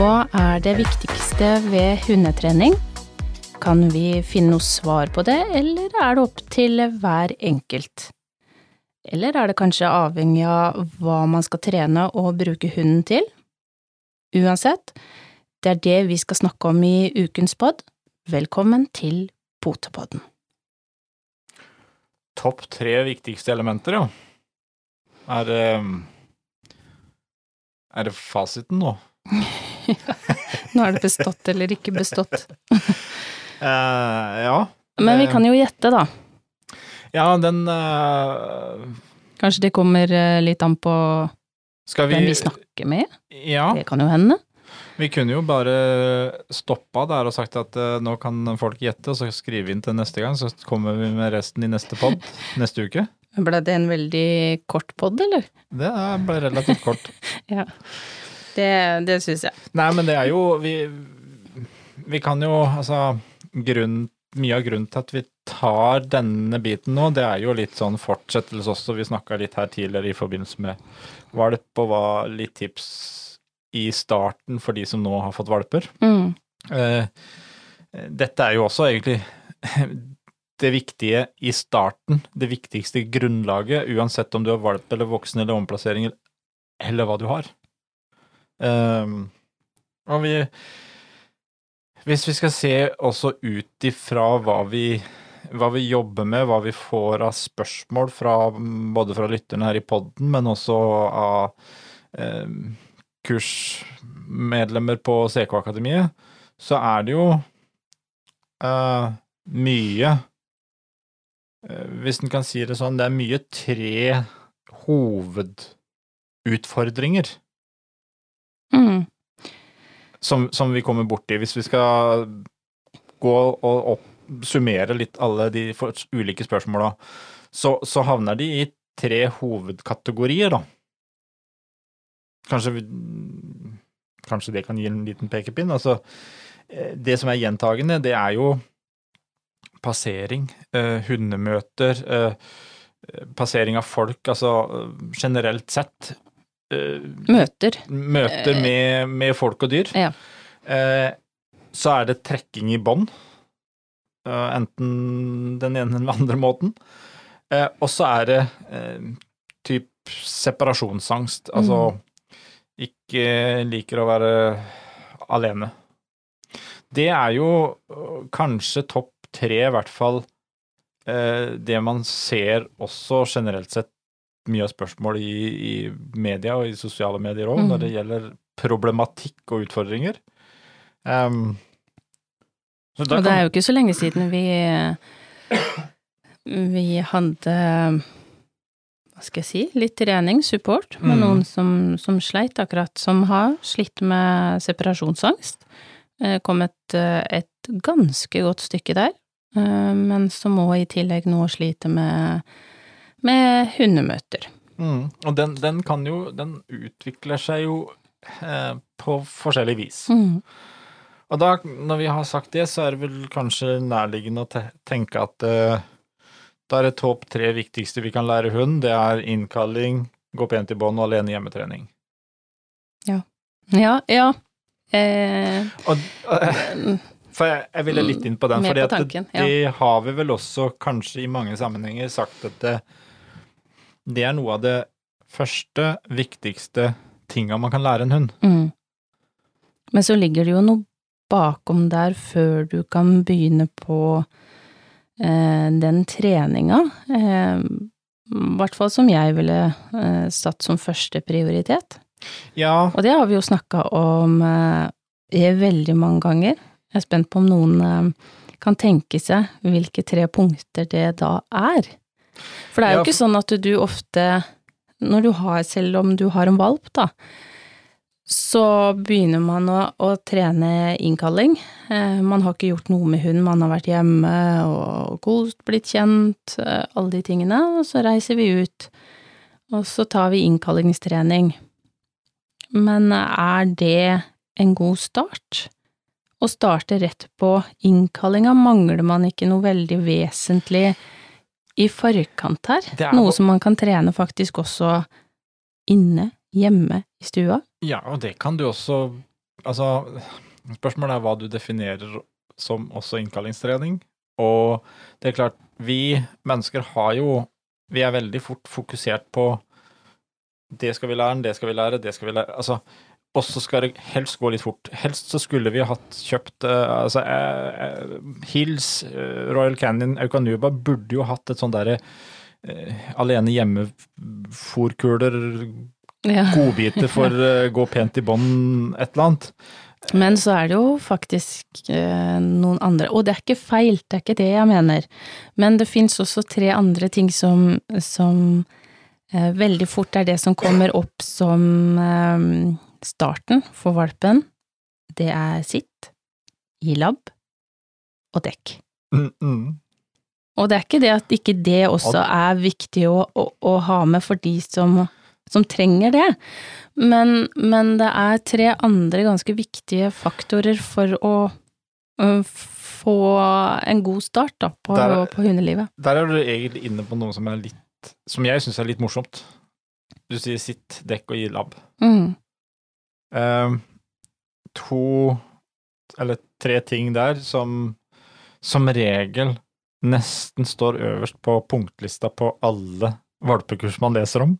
Hva er det viktigste ved hundetrening? Kan vi finne noe svar på det, eller er det opp til hver enkelt? Eller er det kanskje avhengig av hva man skal trene og bruke hunden til? Uansett, det er det vi skal snakke om i ukens pod. Velkommen til Potepodden. Topp tre viktigste elementer, ja. Er det Er det fasiten nå? Nå er det bestått eller ikke bestått. uh, ja. Men vi kan jo gjette, da. Ja, den uh, Kanskje det kommer eh, litt an på vi hvem vi snakker med? Ja. Det kan jo hende. Vi kunne jo bare stoppa der og sagt at uh, nå kan folk gjette, og så skrive inn til neste gang, så kommer vi med resten i neste pod neste uke. Ble det en veldig kort pod, eller? Det ble relativt kort. Ja. Det, det syns jeg. Nei, men det er jo Vi, vi kan jo Altså, grunn, mye av grunnen til at vi tar denne biten nå, det er jo litt sånn fortsettelse også. Vi snakka litt her tidligere i forbindelse med valp, og var litt tips i starten for de som nå har fått valper. Mm. Eh, dette er jo også egentlig det viktige i starten, det viktigste grunnlaget, uansett om du har valp eller voksen eller omplassering eller hva du har. Um, og vi Hvis vi skal se også ut ifra hva vi, hva vi jobber med, hva vi får av spørsmål fra, både fra lytterne her i podden, men også av eh, kursmedlemmer på CK-akademiet, så er det jo eh, mye. Uh, Hvis en kan si det sånn, det er mye tre hovedutfordringer Mm. som, som vi kommer borti. Hvis vi skal gå og opp, summere litt alle de ulike spørsmåla, så, så havner de i tre hovedkategorier, da. Kanskje, vi, kanskje det kan gi en liten pekepinn. Altså, eh, det som er gjentagende, det er jo passering, eh, hundemøter, eh, passering av folk, altså eh, generelt sett. Eh, Møter. møter med, med folk og dyr. Ja. Eh, så er det trekking i bånd. Eh, enten den ene eller den andre måten. Eh, og så er det eh, typ separasjonsangst. Altså ikke liker å være alene. Det er jo kanskje topp tre, i hvert fall eh, det man ser også generelt sett mye av spørsmål i, i media og i sosiale medier òg, mm. når det gjelder problematikk og utfordringer. Um, Og det kan- er jo ikke så lenge siden vi vi hadde hva skal jeg si, litt trening, support, med Mm. noen som, som sleit akkurat, som har slitt med separasjonsangst. Kom Kommet eh, et ganske godt stykke der, eh, men som òg i tillegg nå sliter med, med hundemøter. Mm. Og den, den kan jo Den utvikler seg jo eh, på forskjellig vis. Mm. Og da, når vi har sagt det, så er det vel kanskje nærliggende å te tenke at eh, da er det topp tre viktigste vi kan lære hund. Det er innkalling, gå pent i bånd og alene hjemmetrening. Ja, ja. Eh, Og, eh, for jeg, jeg ville litt inn på den, for ja. det har vi vel også kanskje i mange sammenhenger sagt at det, det er noe av det første, viktigste tinga man kan lære en hund. Mm. Men så ligger det jo noe bakom der før du kan begynne på eh, den treninga. Eh, hvert fall som jeg ville eh, satt som første prioritet. Ja, Og det har vi jo snakka om eh, veldig mange ganger. Jeg er spent på om noen eh, kan tenke seg hvilke tre punkter det da er. For det er jo Ja, ikke sånn at du ofte, når du har, selv om du har en valp, da, så begynner man å, å trene innkalling. Eh, man har ikke gjort noe med hunden, man har vært hjemme og kost, blitt kjent, eh, alle de tingene, og så reiser vi ut. Og så tar vi innkallingstrening. Men er det en god start? Å starte rett på innkallinga, mangler man ikke noe veldig vesentlig i forkant her? Er Noe som man kan trene faktisk også inne, hjemme, i stua? Ja, og det kan du også Altså, spørsmålet er hva du definerer som også innkallingstrening. Og det er klart, vi mennesker har jo Vi er veldig fort fokusert på det skal vi lære, det skal vi lære, det skal vi lære. Altså, og så skal det helst gå litt fort. Helst så skulle vi hatt kjøpt uh, altså uh, Hills, uh, Royal Canyon, Aukanuba burde jo hatt et sånn derre alene hjemme-fòrkuler, ja. godbiter for gå pent i bånd, et eller annet. Men så er det jo faktisk noen andre, og det er ikke feil, det er ikke det jeg mener, men det fins også tre andre ting som, som veldig fort er det som kommer opp som starten for valpen, det er sitt, i lab og dekk. Mm, mm. Og det er ikke det at ikke det også er viktig å, å, å ha med for de som, som trenger det, men, men, det er tre andre ganske viktige faktorer for å uh, få en god start da, på, der, på, hundelivet. Der er du egentlig inne på noe som er litt som jeg syns er litt morsomt. Du sier sitt, dekk og gi lab. Mm. Uh, to eller tre ting der som som regel nesten står øverst på punktlista på alle valpekurs man leser om.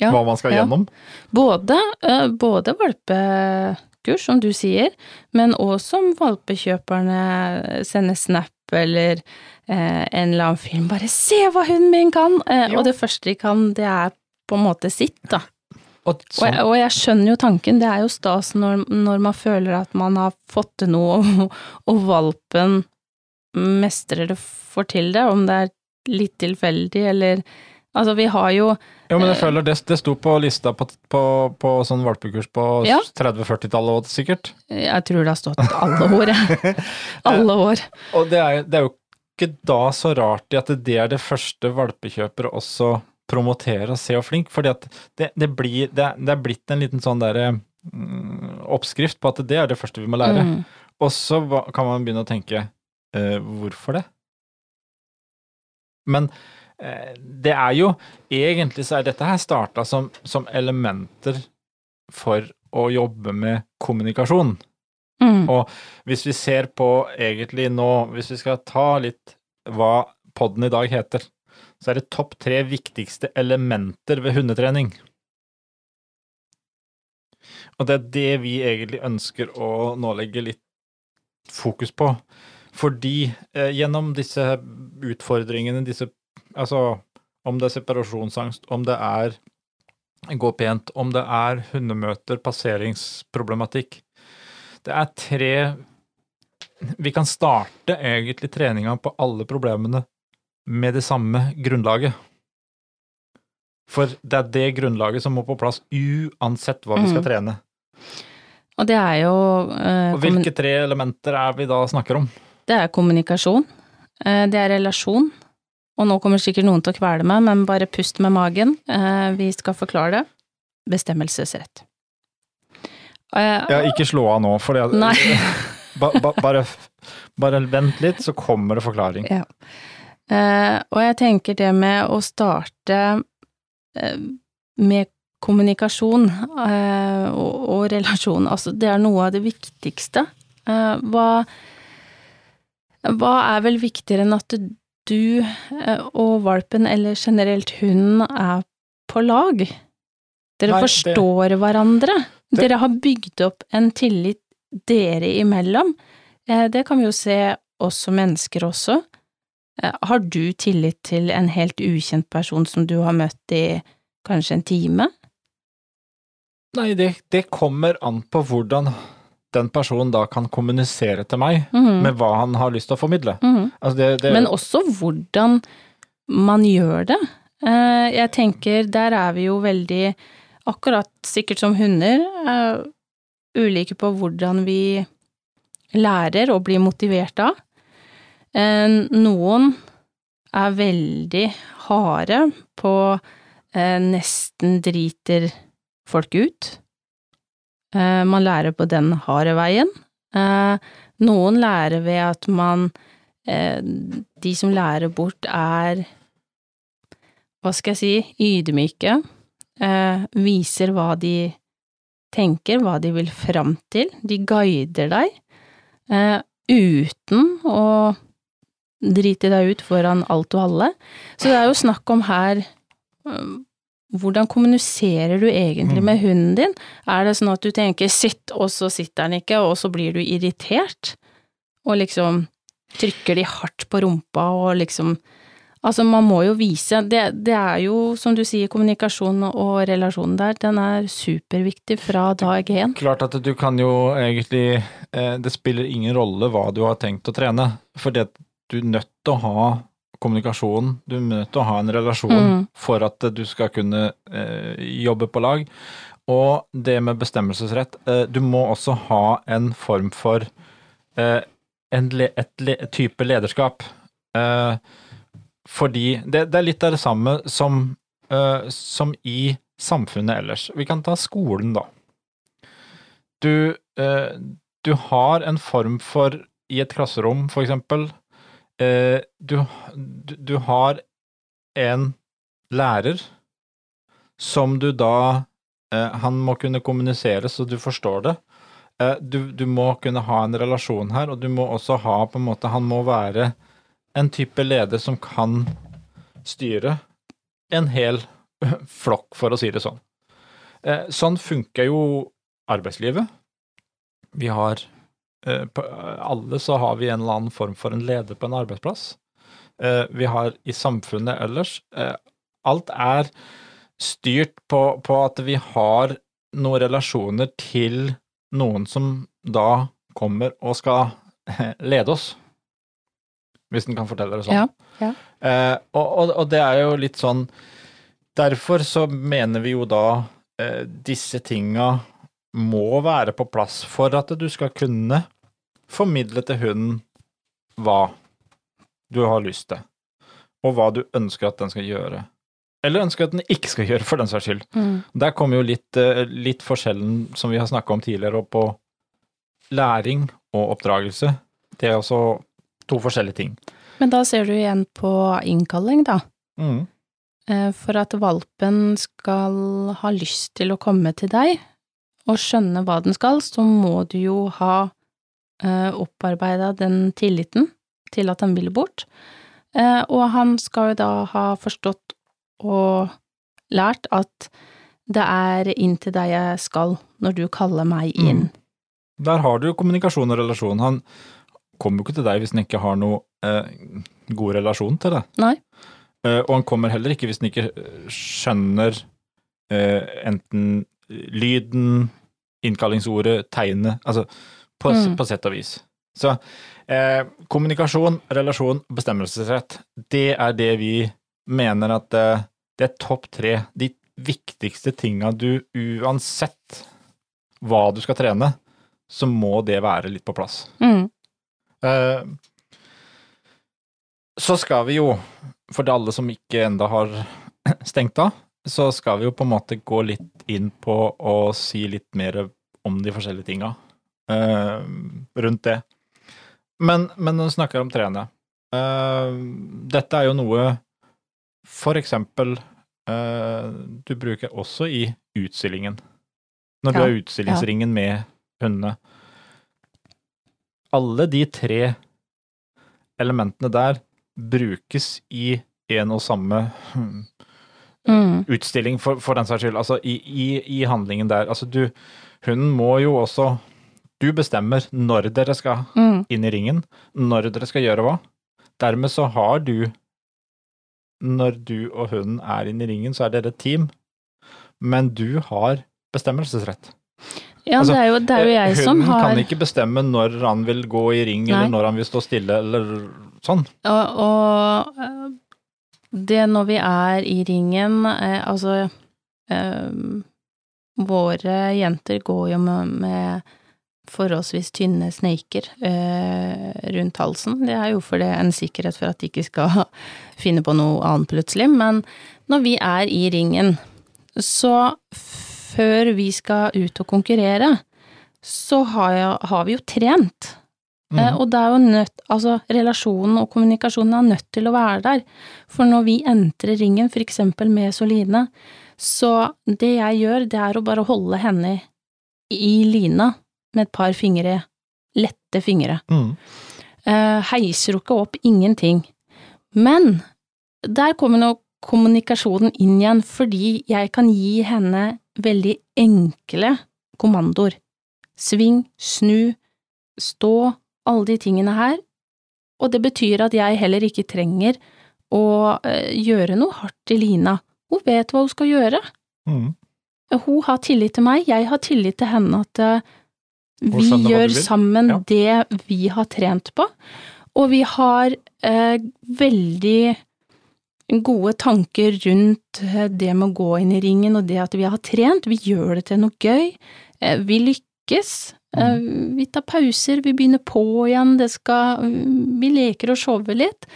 Ja, hva man skal ja. gjennom. Både, uh, både valpekurs, som du sier, men også som valpekjøperne sender snap eller eh, en eller annen film. Bare 'se hva hunden min kan!' Eh, og det første de kan, det er på en måte sitt, da. Og, sånn. og, jeg, og, jeg, skjønner jo tanken, det er jo stas når, når, man føler at man har fått til noe, og, og valpen mestrer det, får til det, om det er litt tilfeldig eller Altså, vi har jo Jo, men jeg eh, føler det, det sto på lista på, på, på sånn valpekurs på ja. 30-40-tallet òg, sikkert? Jeg tror det har stått alle år, jeg. alle år. og det er, det er jo ikke da så rart i at det er det første valpekjøpere også promotere og se og flink, For det, det blir det, det, er blitt en liten sånn derre mm, oppskrift på at det er det første vi må lære. Mm. Og så kan man begynne å tenke eh, hvorfor det? Men eh, det er jo Egentlig så er dette her starta som, som elementer for å jobbe med kommunikasjon. Mm. Og hvis vi ser på egentlig nå, hvis vi skal ta litt hva podden i dag heter, så er det topp tre viktigste elementer ved hundetrening. Og det er det vi egentlig ønsker å nå legge litt fokus på. Fordi eh, gjennom disse utfordringene, disse Altså, om det er separasjonsangst, om det er gå pent, om det er hundemøter, passeringsproblematikk Det er tre Vi kan starte egentlig treninga på alle problemene med det samme grunnlaget. For det er det grunnlaget som må på plass uansett hva vi skal mm. trene. Og det er jo eh, Og Hvilke tre elementer er vi da snakker om? Det er kommunikasjon, eh, det er relasjon, og nå kommer sikkert noen til å kvele meg, men bare pust med magen, eh, vi skal forklare det. Bestemmelsesrett. Eh, ja, ikke slå av nå, for ba, ba, bare, bare vent litt, så kommer det forklaring. Ja. Eh, og jeg tenker det med å starte eh, med kommunikasjon eh, og, og, relasjon, altså det er noe av det viktigste. Hva, hva er vel viktigere enn at du og valpen, eller generelt hunden, er på lag? Dere Nei, forstår det, hverandre. Det, dere har bygd opp en tillit dere imellom. Det kan vi jo se oss som mennesker også. Eh, har du tillit til en helt ukjent person som du har møtt i kanskje en time? Nei, det, det kommer an på hvordan den personen da kan kommunisere til meg mm. med hva han har lyst til å formidle. Mm. Altså det, det... Men også hvordan man gjør det. Eh, jeg tenker, der er vi jo veldig, akkurat sikkert som hunder, eh, ulike på hvordan vi lærer og blir motivert av. Eh, noen er veldig harde på eh, nesten driter folk ut. Eh, man lærer på den harde veien. Noen lærer ved at man De som lærer bort, er hva skal jeg si, ydmyke, viser hva de tenker, hva de vil fram til. De guider deg, uten å drite deg ut foran alt og alle. Så det er jo snakk om her eh, hvordan kommuniserer du egentlig med hunden din? Er det sånn at du tenker 'sitt', og så sitter den ikke, og så blir du irritert? Og liksom trykker de hardt på rumpa og liksom Altså, man må jo vise det, det er jo, som du sier, kommunikasjon og relasjonen der, den er superviktig fra dag én. Klart at du kan jo egentlig eh, Det spiller ingen rolle hva du har tenkt å trene, for at du er nødt til å ha kommunikasjon, du er nødt til å ha en relasjon Mm. for at du skal kunne eh, jobbe på lag. Og det med bestemmelsesrett, eh, du må også ha en form for eh, en le, et, le, type lederskap. Eh, fordi det, det er litt av det samme som, eh, som i samfunnet ellers. Vi kan ta skolen, da. Du, eh, du har en form for I et klasserom, for eksempel. Eh, du, du, har en lærer som du da eh, Han må kunne kommunisere så du forstår det. Eh, du, du må kunne ha en relasjon her, og du må også ha på en måte Han må være en type leder som kan styre en hel flokk, for å si det sånn. Eh, sånn funker jo arbeidslivet. Vi har alle så har vi en eller annen form for en leder på en arbeidsplass. Eh, vi har i samfunnet ellers eh, Alt er styrt på, på at vi har noen relasjoner til noen som da kommer og skal lede oss. Hvis en kan fortelle det sånn. Ja, ja. Eh, og, og, og det er jo litt sånn Derfor så mener vi jo da eh, disse tinga må være på plass for at du skal kunne formidle til hunden hva du har lyst til, og hva du ønsker at den skal gjøre. Eller ønsker at den ikke skal gjøre, for den saks skyld. Mm. Der kommer jo litt, eh, litt forskjellen som vi har snakka om tidligere, og på læring og oppdragelse. Det er også to forskjellige ting. Men da ser du igjen på innkalling, da. Mm. Eh, For at valpen skal ha lyst til å komme til deg og skjønne hva den skal, så må du jo ha opparbeida den tilliten til at han vil bort. Eh, og han skal jo da ha forstått og lært at det er inn til deg jeg skal når du kaller meg inn. Der har du jo kommunikasjon og relasjon. Han kommer jo ikke til deg hvis han ikke har noe eh, god relasjon til deg. Nei. Eh, og han kommer heller ikke hvis han ikke eh, skjønner eh, enten lyden, innkallingsordet, tegnet, altså på, Mm. på sett og vis. Så eh, kommunikasjon, relasjon, bestemmelsesrett, det er det vi mener at eh, det er topp tre. De viktigste tinga du uansett hva du skal trene, så må det være litt på plass. Mm. Eh, så skal vi jo, for alle som ikke enda har stengt av, så skal vi jo på en måte gå litt inn på å si litt mer om de forskjellige tinga eh, rundt det. Men, men når vi snakker om treene uh, Dette er jo noe for eksempel uh, du bruker også i utstillingen. Når du Ja, har utstillingsringen med hundene. Alle de tre elementene der brukes i en og samme hmm, Mm. utstilling, for, for den saks skyld. Altså i, i, i handlingen der. Altså du Hunden må jo også Du bestemmer når dere skal Mm. inn i ringen, når dere skal gjøre hva. Dermed så har du Når du og hunden er inne i ringen, så er dere et team, men du har bestemmelsesrett. Ja, Altså, det er jo, det er jo jeg som Hunden Hun kan ikke bestemme når han vil gå i ring, Nei. eller når han vil stå stille, eller sånn. Og, og eh, det når vi er i ringen, eh, altså eh, Våre jenter går jo med, med forholdsvis tynne sneiker eh, rundt halsen. Det er jo for det en sikkerhet for at de ikke skal finne på noe annet plutselig. Men når vi er i ringen, så før vi skal ut og konkurrere, så har, jeg, har vi jo trent. Mm. Eh, Og det er jo nødt, altså relasjonen og kommunikasjonen er nødt til å være der. For når vi entrer ringen, for eksempel med Soline, så det jeg gjør, det er å bare holde henne i lina med et par fingre, lette fingre. Mm. Eh, heiser jo ikke opp ingenting. Men der kommer nå kommunikasjonen inn igjen, fordi jeg kan gi henne veldig enkle kommandoer. Sving, snu, stå, alle de tingene her. Og det betyr at jeg heller ikke trenger å eh, gjøre noe hardt i Lina. Hun vet hva hun skal gjøre. Mm. Hun har tillit til meg, jeg har tillit til henne at eh, vi gjør sammen Ja. det vi har trent på, og vi har eh, veldig gode tanker rundt eh, det med å gå inn i ringen og det at vi har trent. Vi gjør det til noe gøy. Eh, vi lykkes. Eh, Mm. vi tar pauser, vi begynner på igjen, det skal Vi leker og shower litt.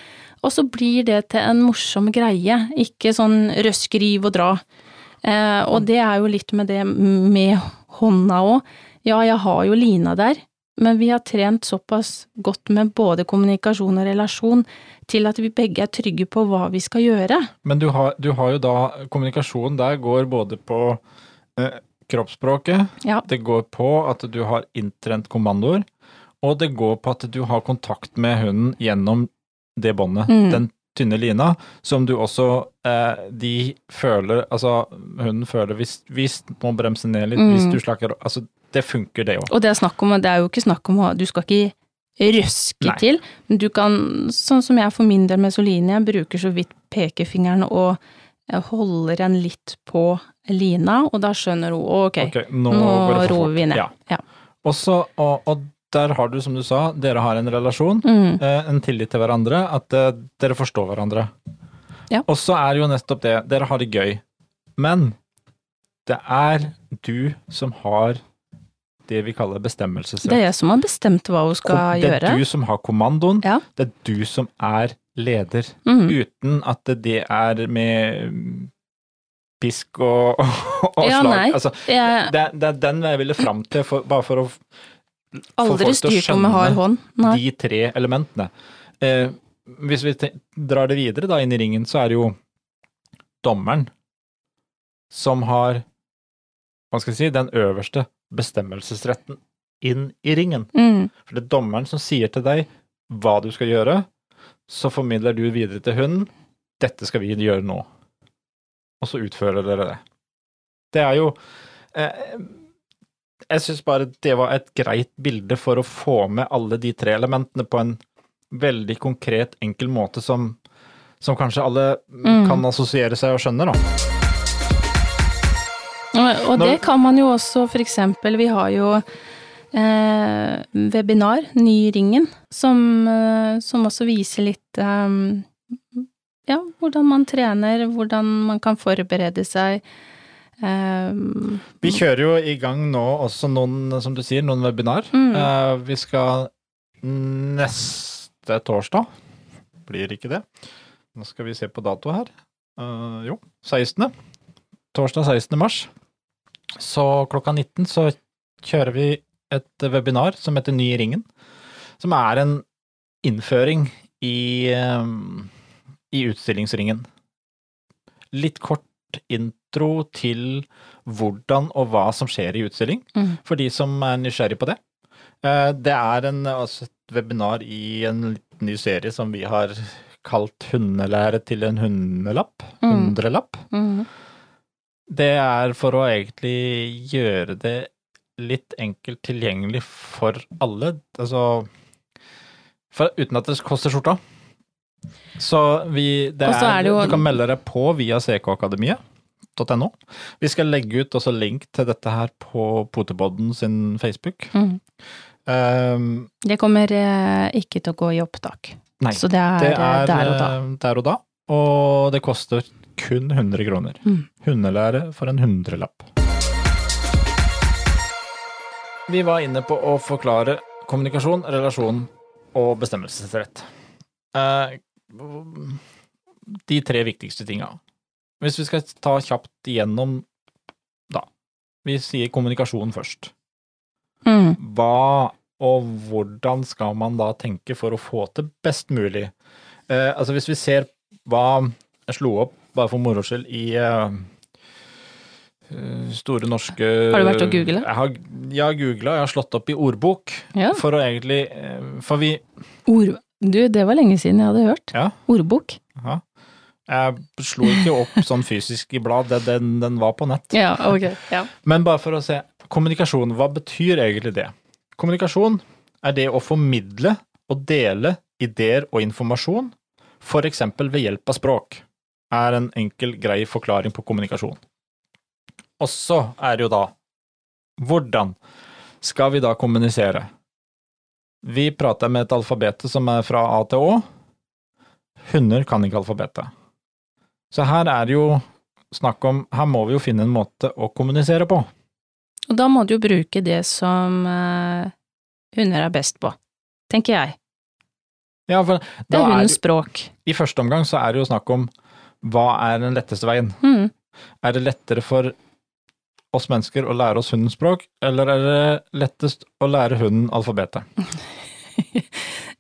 Og så blir det til en morsom greie, ikke sånn røsk, riv og dra. Eh, og det er jo litt med det med hånda òg. Ja, jeg har jo Lina der, men vi har trent såpass godt med både kommunikasjon og relasjon til at vi begge er trygge på hva vi skal gjøre. Men du har, du har jo da Kommunikasjon der går både på eh, kroppsspråket, Ja. det går på at du har inntrent kommandoer, og det går på at du har kontakt med hunden gjennom det båndet, Mm. den tynne lina, som du også eh, De føler Altså, hunden føler hvis, hvis må bremse ned litt, Mm. hvis du slakker Altså, det funker, det òg. Og det er snakk om, det er jo ikke snakk om å Du skal ikke røske Nei. til, men du kan, sånn som jeg for min del med Soline, jeg bruker så vidt pekefingeren og holder en litt på lina, og da skjønner hun ok, okay nå, nå roer vi ned. Ja. Ja. Også, og, og der har du, som du sa, dere har en relasjon. Mm, eh, en tillit til hverandre, at eh, dere forstår hverandre. Ja. Og så er jo nettopp det, dere har det gøy. Men det er du som har det vi kaller bestemmelsesrett. det er jeg som har bestemt hva hun skal Kom- det er gjøre. du som har kommandoen, Ja. det er du som er leder. Mm. Uten at det er med pisk og, og Ja, slag. nei. Altså, Jeg det, det er den jeg ville fram til, for, bare for å få folk til å skjønne de tre elementene. Eh, hvis vi drar det videre da inn i ringen, så er det jo dommeren som har, hva skal jeg si, den øverste bestemmelsesretten inn i ringen. Mm. For det er dommeren som sier til deg hva du skal gjøre, så formidler du videre til hunden, dette skal vi gjøre nå. Og så utfører dere det. Det er jo eh, Jeg syns bare det var et greit bilde for å få med alle de tre elementene på en veldig konkret, enkel måte som, som kanskje alle Mm. kan assosiere seg og skjønne, da. Og, og det kan man jo også, for eksempel, vi har jo eh, webinar, Ny ringen, som, eh, som også viser litt eh, ja, hvordan man trener, hvordan man kan forberede seg. Eh, Vi kjører jo i gang nå også noen, som du sier, noen webinar. Mm. Eh, vi skal neste torsdag, blir ikke det? Nå skal vi se på dato her. Uh, jo, 16. Torsdag 16. mars. Så klokka 19 så kjører vi et webinar som heter Ny i ringen. Som er en innføring i, eh, i utstillingsringen. Litt kort intro til hvordan og hva som skjer i utstilling, Mm. for de som er nysgjerrig på det. Eh, Det er en, altså et webinar i en ny serie som vi har kalt 'Hundelære til en hundelapp'. Mm. Hundrelapp. mm, Det er for å egentlig gjøre det litt enkelt tilgjengelig for alle. Altså for, Uten at det koster skjorta. Så vi det er, er det jo- Du kan melde deg på via ckakademiet.no. Vi skal legge ut også link til dette her på Potepodden sin Facebook. mm. Um, Det kommer eh, ikke til å gå i opptak, nei, så det er, det eh, er der og eh, der og da. Og det koster kun 100 kroner. Mm. Hundelære for en hundrelapp. Vi var inne på å forklare kommunikasjon, relasjon og bestemmelsesrett. Eh, De tre viktigste tinga. Hvis vi skal ta kjapt igjennom, da. Vi sier kommunikasjon først. Mm. Hva og hvordan skal man da tenke for å få til best mulig? Eh, altså hvis vi ser hva jeg slo opp bare for moro skyld i, eh, eh, store norske Har du vært og googlet? Jeg har, jeg har googla, jeg har slått opp i ordbok Ja. for å egentlig eh, For vi Ord... Du, det var lenge siden jeg hadde hørt. Ja. Ordbok. Aha. Jeg slo ikke opp sånn fysisk i blad, det- den, den var på nett. Ja, ok. Ja. Men bare for å se. Kommunikasjon, hva betyr egentlig det? Kommunikasjon er det å formidle og dele ideer og informasjon, for eksempel ved hjelp av språk, er en enkel, grei forklaring på kommunikasjon. Og så er det jo da hvordan skal vi da kommunisere? Vi prater med et alfabet som er fra A til Å. Hunder kan ikke alfabetet. Så her er det jo snakk om Her må vi jo finne en måte å kommunisere på. Og da må du jo bruke det som eh, hunder er best på, tenker jeg. Ja, for Det er hundens språk. I første omgang så er det jo snakk om hva er den letteste veien? Mm. Er det lettere for oss mennesker å lære oss hundens språk, eller er det lettest å lære hunden alfabetet?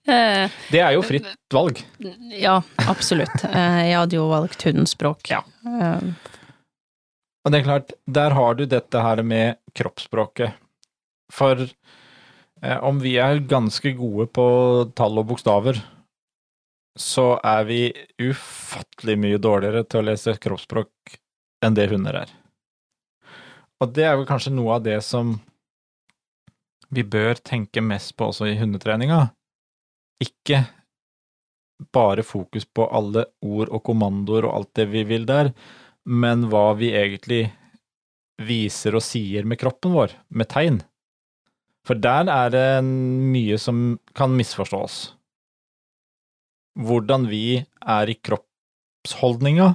Eh, Det er jo fritt valg. ja, absolutt. Eh, jeg hadde jo valgt hundens språk. Ja. Eh, Og det er klart, der har du dette her med kroppsspråket. For eh, om vi er ganske gode på tall og bokstaver, så er vi ufattelig mye dårligere til å lese kroppsspråk enn det hunder er. Og det er vel kanskje noe av det som vi bør tenke mest på også i hundetreninga. Ikke bare fokus på alle ord og kommandoer og alt det vi vil der, men hva vi egentlig viser og sier med kroppen vår, med tegn. For der er det mye som kan misforstås. Hvordan vi er i kroppsholdninga,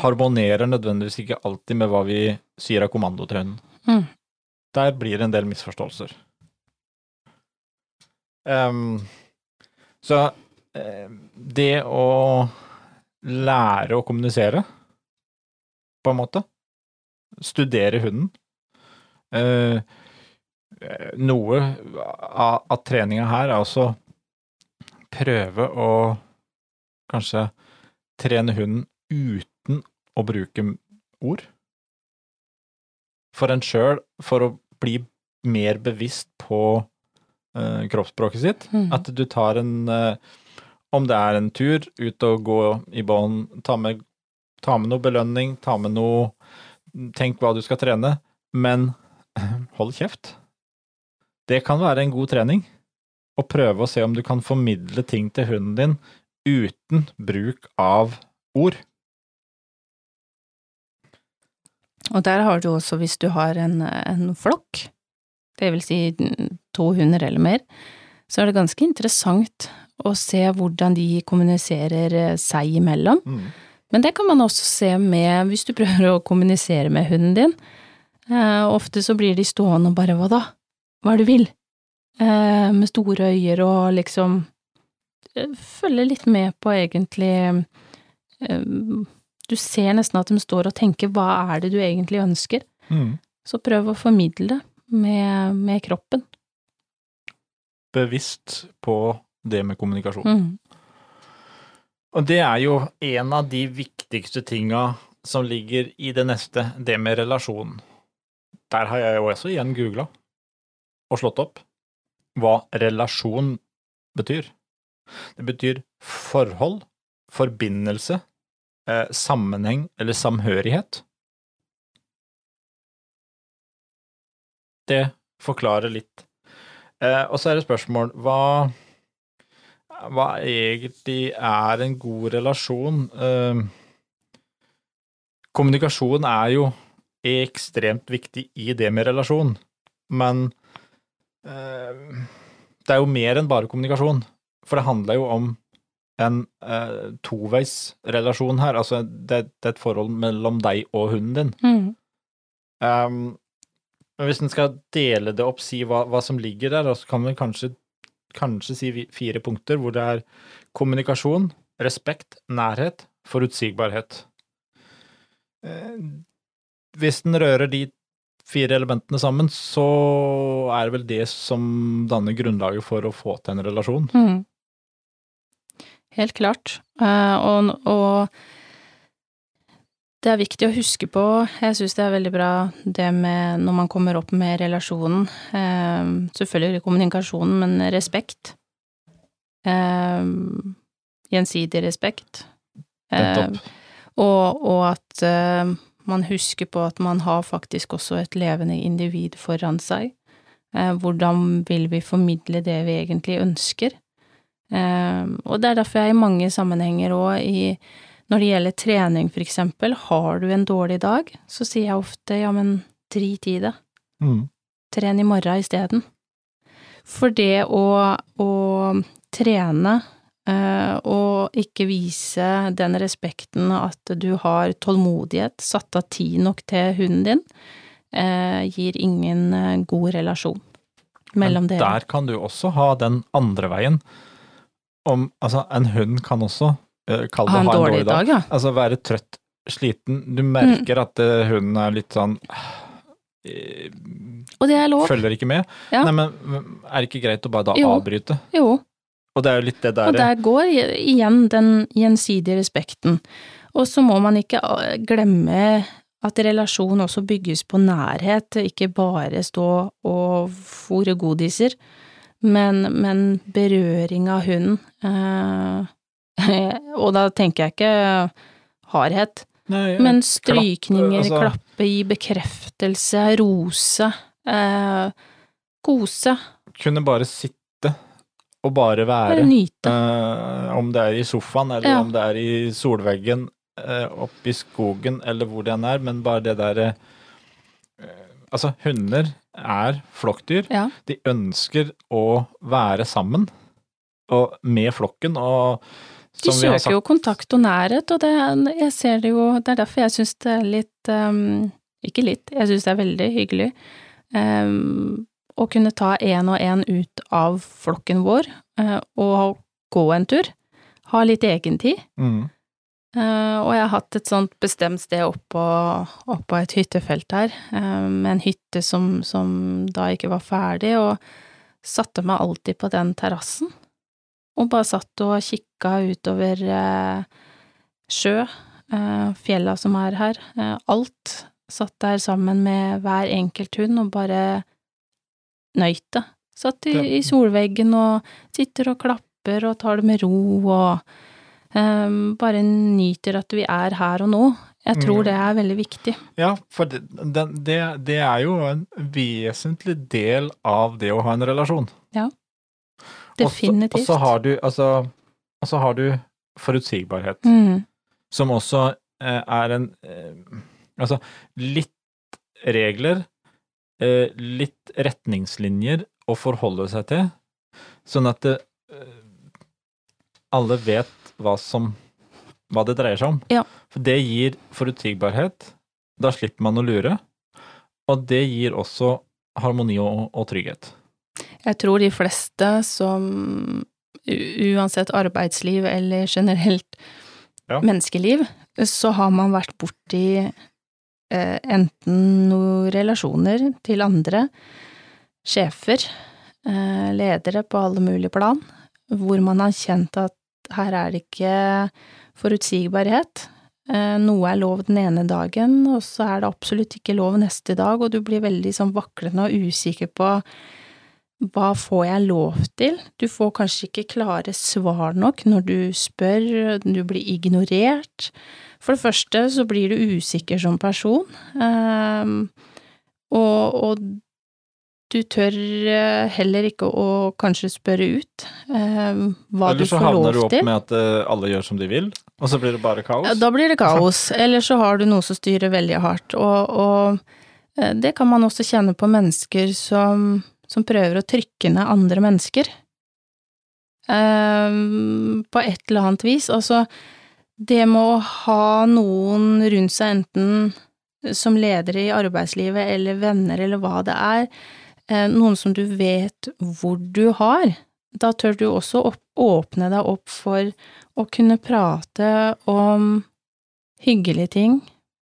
harmonerer nødvendigvis ikke alltid med hva vi sier av kommando til hunden. Mm. Der blir det en del misforståelser. Um, så det å lære å kommunisere, på en måte, studere hunden uh, Noe av, av treninga her er også prøve å kanskje trene hunden uten å bruke ord. For en sjøl, for å bli mer bevisst på uh, kroppsspråket sitt. Mm. At du tar en uh, Om det er en tur, ut og gå i bånd, ta med, ta med noe belønning, ta med noe Tenk hva du skal trene, men hold kjeft. Det kan være en god trening. Å prøve å se om du kan formidle ting til hunden din uten bruk av ord. Og der har du også, hvis du har en, en flokk, det vil si to hunder eller mer, så er det ganske interessant å se hvordan de kommuniserer eh, seg imellom. Men det kan man også se med, hvis du prøver å kommunisere med hunden din. Eh, ofte så blir de stående og bare hva da? Hva er det du vil? Eh, med store øyer og liksom følge litt med på egentlig eh, Du ser nesten at de står og tenker hva er det du egentlig ønsker? Mm. Så prøv å formidle det med, med kroppen. Bevisst på det med kommunikasjon. Mm. Og det er jo en av de viktigste tinga som ligger i det neste, det med relasjon. Der har jeg jo også igjen googla og slått opp hva relasjon betyr. Det betyr forhold, forbindelse, eh, sammenheng eller samhørighet. Det forklarer litt. Eh, og så er det spørsmål hva hva egentlig er en god relasjon? Eh, kommunikasjon er jo ekstremt viktig i det med relasjon, men eh, det er jo mer enn bare kommunikasjon. For det handler jo om en eh, toveisrelasjon her. Altså, det, det er et forhold mellom deg og hunden din. Mm. Um, men hvis en skal dele det opp, si hva, hva som ligger der, så kan vi kanskje, kanskje si fire punkter, hvor det er kommunikasjon, respekt, nærhet, forutsigbarhet. Eh, hvis en rører de fire elementene sammen, så er det vel det som danner grunnlaget for å få til en relasjon. Mm. Helt klart. Eh, og, og Det er viktig å huske på, jeg syns det er veldig bra det med når man kommer opp med relasjonen, eh, selvfølgelig kommunikasjonen, men respekt. Eh, gjensidig respekt. Og, og, at man husker på at man har faktisk også et levende individ foran seg. Hvordan vil vi formidle det vi egentlig ønsker? Eh, og det er derfor jeg i mange sammenhenger òg i når det gjelder trening, for eksempel, har du en dårlig dag, så sier jeg ofte ja, men drit i det. Mm. Tren i morgen isteden. For det å, å trene uh, og ikke vise den respekten at du har tålmodighet, satt av tid nok til hunden din, uh, gir ingen uh, god relasjon mellom dere. Der kan du også ha den andre veien. Om, altså, en hund kan også uh, kalle det ha en, dårlig, dårlig, dag. dag ja. Altså være trøtt, sliten. Du merker mm. at uh, hunden er litt sånn uh, Og det er lov. Følger ikke med. Ja. Nei, men er det ikke greit å bare da jo. avbryte? Jo. Og det er jo litt det der Og der går igjen den gjensidige respekten. Og så må man ikke glemme at relasjon også bygges på nærhet, ikke bare stå og fòre godiser, men, men berøring av hunden. Eh, og da tenker jeg ikke hardhet, Nei, men strykninger, klappe, altså. klappe, gi bekreftelse, rose, eh, kose. Kunne bare sitte og bare være. Nyte. Eh, om det er i sofaen, eller ja. om det er i solveggen, eh, oppe i skogen, eller hvor det enn er, men bare det derre eh, Altså, hunder er flokkdyr. Ja. De ønsker å være sammen og med flokken, og de søker jo kontakt og nærhet, og det, jeg ser det jo Det er derfor jeg syns det er litt um, Ikke litt, jeg syns det er veldig hyggelig um, å kunne ta én og én ut av flokken vår uh, og gå en tur. Ha litt egentid. Mm. Uh, og jeg har hatt et sånt bestemt sted oppå, oppå et hyttefelt her, uh, med en hytte som, som da ikke var ferdig, og satte meg alltid på den terrassen og bare satt og kikka utover eh, sjø, eh, fjella som er her, eh, alt. Satt der sammen med hver enkelt hund og bare nøyt det. Satt i, i, solveggen og sitter og klapper og tar det med ro og bare nyter at vi er her og nå. Jeg tror mm. det er veldig viktig. Ja, for det, det, det er jo en vesentlig del av det å ha en relasjon. Ja. Definitivt. Og så har du altså så har du forutsigbarhet, mm. som også eh, er en eh, Altså, litt regler, eh, litt retningslinjer å forholde seg til, sånn at det, alle vet hva som hva det dreier seg om. Ja. For det gir forutsigbarhet. Da slipper man å lure. Og det gir også harmoni og, og trygghet. Jeg tror de fleste som uansett arbeidsliv eller generelt ja. menneskeliv, så har man vært borti eh, enten noen relasjoner til andre, sjefer, eh, ledere på alle mulige plan, hvor man har kjent at her er det ikke forutsigbarhet. Eh, noe er lov den ene dagen, og så er det absolutt ikke lov neste dag, og du blir veldig sånn vaklende og usikker på hva får jeg lov til? Du får kanskje ikke klare svar nok når du spør, du blir ignorert. For det første så blir du usikker som person, um, og, og, du tør eh, heller ikke å kanskje spørre ut eh, hva du får lov til. Eller så havner du opp med at uh, alle gjør som de vil, og så blir det bare kaos? Da blir det kaos. Eller så har du noe som styrer veldig hardt, og, og uh, det kan man også kjenne på mennesker som som prøver å trykke ned andre mennesker. Eh, på et eller annet vis. Altså, det med å ha noen rundt seg, enten som ledere i arbeidslivet eller venner eller hva det er, noen som du vet hvor du har, da tør du også opp, åpne deg opp for å kunne prate om hyggelige ting,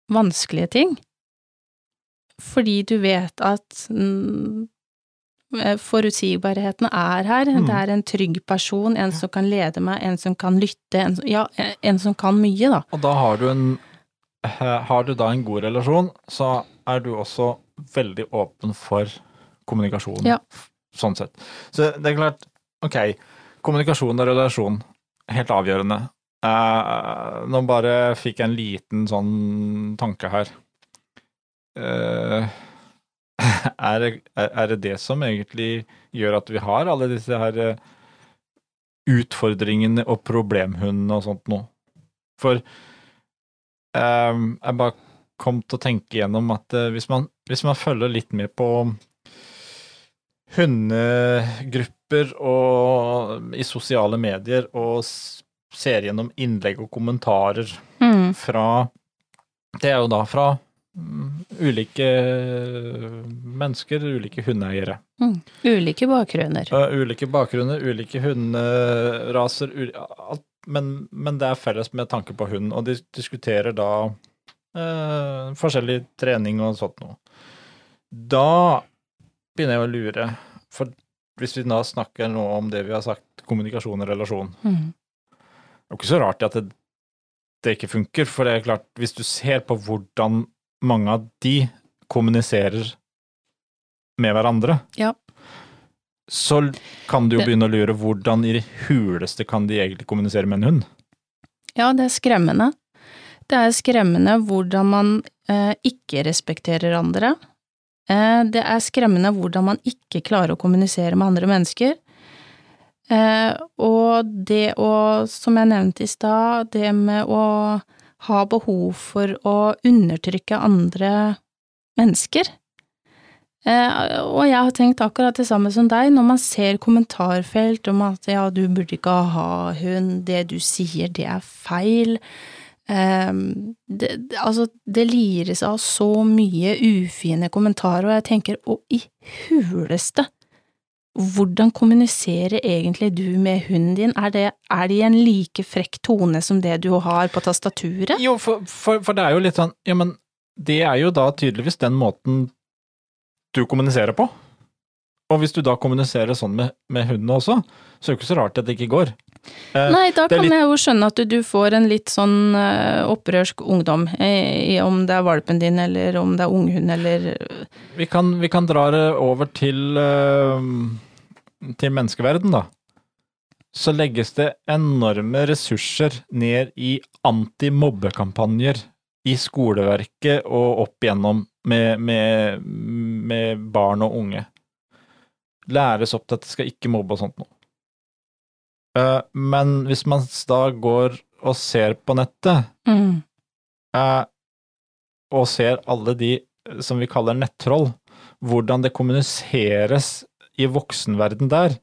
vanskelige ting, fordi du vet at Eh, forutsigbarheten er her. Mm. Det er en trygg person, en som kan lede meg, en som kan lytte, en, ja, en som kan mye, da. Og da har du en eh, har du da en god relasjon, så er du også veldig åpen for kommunikasjon. Ja. Sånn sett. Så det er klart, ok, kommunikasjon og relasjon, helt avgjørende. Uh, nå bare fikk jeg en liten sånn tanke her. Uh, er, er, det det som egentlig gjør at vi har alle disse her eh, utfordringene og problemhundene og sånt nå? For uh, jeg bare kom til å tenke gjennom at hvis, man, hvis man følger litt med på hundegrupper og i sosiale medier og ser gjennom innlegg og kommentarer Mm. fra Det er jo da fra mm, ulike mennesker, ulike hundeeiere. Mm. Ulike bakgrunner. Uh, ulike bakgrunner, ulike hunderaser, alt, men, men det er felles med tanke på hund, og de diskuterer da uh, forskjellig trening og sånt noe. Da begynner jeg å lure, for hvis vi da snakker nå om det vi har sagt, kommunikasjon og relasjon, Mm. det er jo ikke så rart at det, det ikke funker, for det er klart, hvis du ser på hvordan mange av de kommuniserer med hverandre, Ja. så kan du jo begynne å lure hvordan i det huleste kan de egentlig kommunisere med en hund? Ja, det er skremmende. Det er skremmende hvordan man eh, ikke respekterer andre. Eh, det er skremmende hvordan man ikke klarer å kommunisere med andre mennesker. Eh, og det å, som jeg nevnte i stad, det med å ha behov for å undertrykke andre mennesker. Eh, og jeg har tenkt akkurat det samme som deg, når man ser kommentarfelt om at ja, du burde ikke ha hund, det du sier, det er feil. Eh, det, altså, det lires av så mye ufine kommentarer, og jeg tenker, å i huleste, hvordan kommuniserer egentlig du med hunden din? Er det, er det i en like frekk tone som det du har på tastaturet? Jo, for, for, for det er jo litt sånn, ja, men det er jo da tydeligvis den måten du kommuniserer på. Og hvis du da kommuniserer sånn med, med hunden også, så er det ikke så rart at det ikke går. Eh, Nei, da kan litt- jeg jo skjønne at du, du får en litt sånn eh, opprørsk ungdom, eh, i- om det er valpen din, eller om det er unghund, eller Vi kan, vi kan dra det over til, til menneskeverden, da. Så legges det enorme ressurser ned i antimobbekampanjer i skoleverket og opp igjennom med, med, med barn og unge. Læres opp til at det skal ikke mobbe og sånt noe. Eh, men hvis man da går og ser på nettet, mm, eh, og ser alle de eh, som vi kaller nettroll, hvordan det kommuniseres i voksenverden der,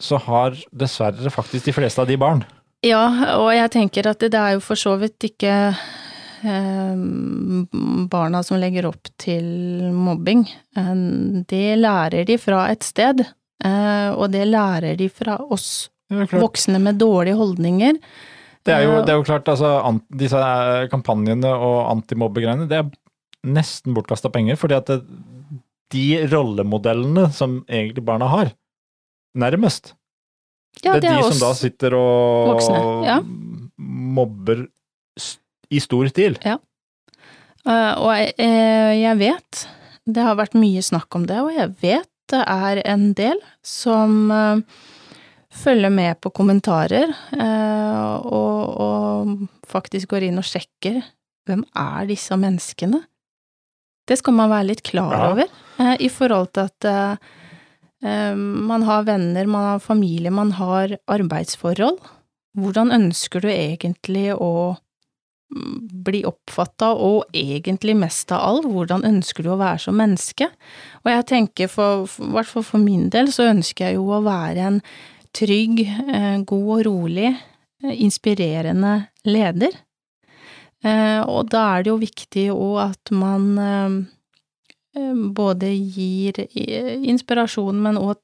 så har dessverre faktisk de fleste av de barn. Ja, og jeg tenker at det, det er jo for så vidt ikke eh, barna som legger opp til mobbing. Det lærer de fra et sted, og det lærer de fra oss Det er, voksne med dårlige holdninger. Det er jo, Eh, det er jo klart, altså, disse eh, kampanjene og antimobbegreiene, det er nesten bortkasta penger, fordi at det, de rollemodellene som egentlig barna har, nærmest, Ja, det er de oss. som da sitter og voksne, ja. mobber i stor stil. Ja. og jeg, eh, jeg vet, det har vært mye snakk om det, og jeg vet det er en del som eh, følger med på kommentarer, eh, og, og faktisk går inn og sjekker hvem er disse menneskene. Det skal man være litt klar Ja. over, eh, i forhold til at eh, man har venner, man har familie, man har arbeidsforhold. Hvordan ønsker du egentlig å bli oppfatta, og egentlig mest av all, hvordan ønsker du å være som menneske? Og jeg tenker for, i hvert fall for min del, så ønsker jeg jo å være en trygg, eh, god og rolig, eh, inspirerende leder. Eh, og da er det jo viktig òg at man både gir inspirasjon, men òg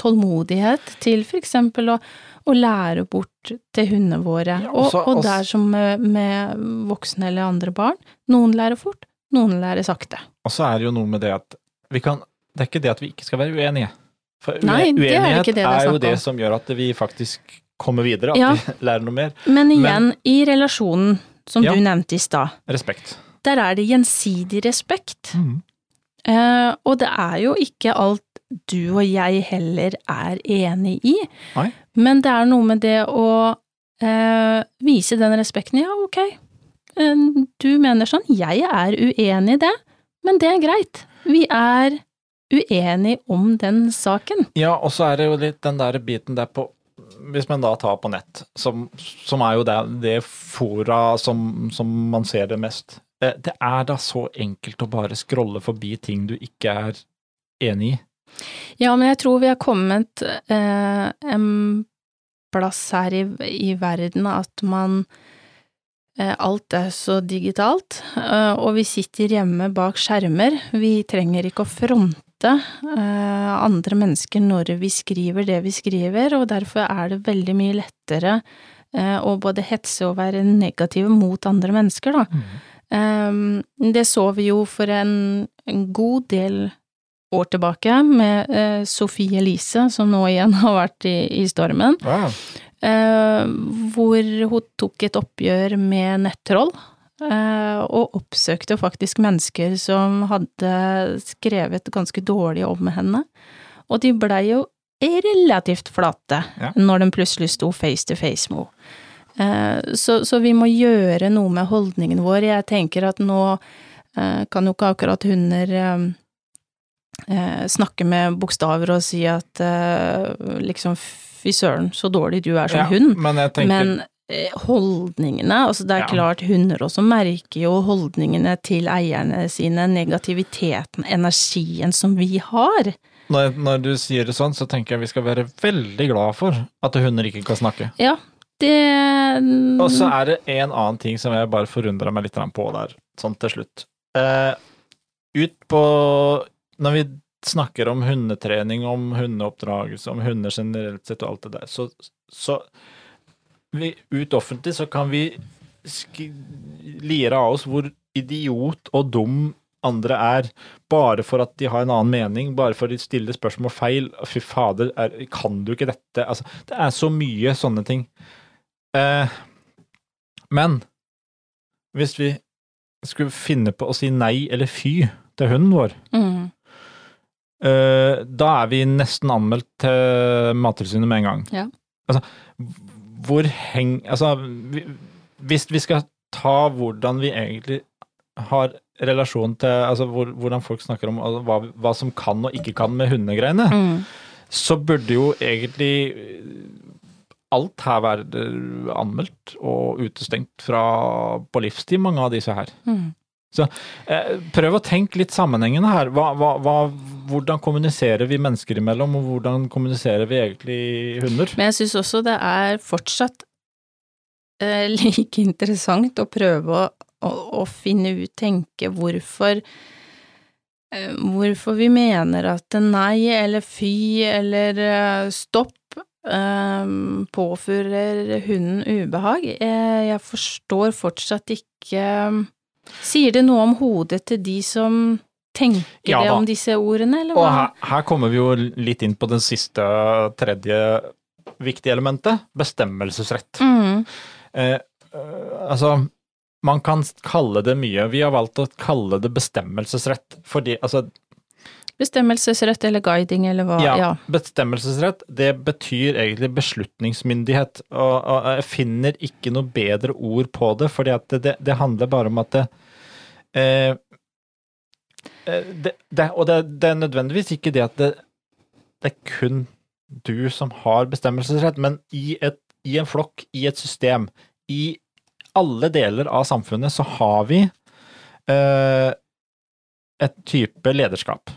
tålmodighet til for eksempel å, å lære bort til hundene våre. Ja, og, også- og og der som med, med voksne eller andre barn, noen lærer fort, noen lærer sakte. Og så er det jo noe med det at vi kan Det er ikke det at vi ikke skal være uenige. For Nei, det er uenighet ikke det det er er jo det som gjør at vi faktisk kommer videre, at Ja. vi lærer noe mer. Men igjen, i relasjonen som Ja. du nevnte i stad. Respekt. Der er det gjensidig respekt. Mm. Uh, og det er jo ikke alt du og jeg heller er enig i, Nei. men det er noe med det å eh, vise den respekten. Ja, ok, eh, du mener sånn, jeg er uenig i det, men det er greit. Vi er uenige om den saken. Ja, og så er det jo litt den der biten der på Hvis man da tar på nett, som, som er jo det, det fora som, som man ser det mest. Eh, Det er da så enkelt å bare scrolle forbi ting du ikke er enig i. Ja, men jeg tror vi har kommet eh, en plass her i, i verden at man eh, Alt er så digitalt, eh, og vi sitter hjemme bak skjermer. Vi trenger ikke å fronte eh, andre mennesker når vi skriver det vi skriver, og derfor er det veldig mye lettere eh, å både hetse og være negative mot andre mennesker, da. Um, det så vi jo for en, en god del år tilbake med eh, Sofie Elise, som nå igjen har vært i, i stormen, Wow. eh, hvor hun tok et oppgjør med nettroll. eh, og oppsøkte faktisk mennesker som hadde skrevet ganske dårlig om henne. Og de blei jo relativt flate Ja. når de plutselig sto face to face med henne. Eh, Så, så vi må gjøre noe med holdningen vår. Jeg tenker at nå eh, kan jo ikke akkurat hunder eh, snakke med bokstaver og si at eh, liksom fy søren, så dårlig du er som Ja, hund. Men tenker Men eh, holdningene, altså det er Ja. klart hunder også merker jo holdningene til eierne sine, negativiteten, energien som vi har. når, når du sier det sånn, så tenker jeg vi skal være veldig glad for at hunder ikke kan snakke. Ja, det Og så er det en annen ting som jeg bare forundra meg litt på der, sånn til slutt. Eh, ut på Når vi snakker om hundetrening, om hundeoppdragelse, om hunder generelt sett og alt det der, så, så vi, Ut offentlig så kan vi lire av oss hvor idiot og dum andre er, bare for at de har en annen mening, bare for at de stiller spørsmål feil. Fy fader, er, kan du ikke dette? Altså, det er så mye sånne ting. Eh, men hvis vi skulle finne på å si nei eller fy til hunden vår, mm, da er vi nesten anmeldt til Mattilsynet med en gang. Ja. Altså, hvor heng... Altså, vi, hvis vi skal ta hvordan vi egentlig har relasjon til Altså hvor, hvordan folk snakker om altså, hva, hva som kan og ikke kan med hundegreiene, mm, så burde jo egentlig alt her være anmeldt og utestengt fra på livstid, mange av disse her. mm. Eh, prøv å tenke litt sammenhengende her. Hva, hva, hva, hvordan kommuniserer vi mennesker imellom, og hvordan kommuniserer vi egentlig hunder? Men jeg syns også det er fortsatt eh, like interessant å prøve å, å, å finne ut, tenke hvorfor eh, Hvorfor vi mener at nei eller fy eller eh, stopp eh, påfører hunden ubehag. Eh, jeg forstår fortsatt ikke Sier det noe om hodet til de som tenker Ja det om disse ordene, eller Og her, her kommer vi jo litt inn på den siste, tredje viktige elementet, bestemmelsesrett. Mm, Eh, eh, altså, man kan kalle det mye. Vi har valgt å kalle det bestemmelsesrett, fordi altså bestemmelsesrett eller guiding eller hva, Ja, ja. bestemmelsesrett, det betyr egentlig beslutningsmyndighet, og, og jeg finner ikke noe bedre ord på det, fordi at det, det handler bare om at det, eh, eh, det, det Og det, det er nødvendigvis ikke det at det, det er kun du som har bestemmelsesrett, men i, et, i en flokk, i et system, i alle deler av samfunnet, så har vi eh, et type lederskap.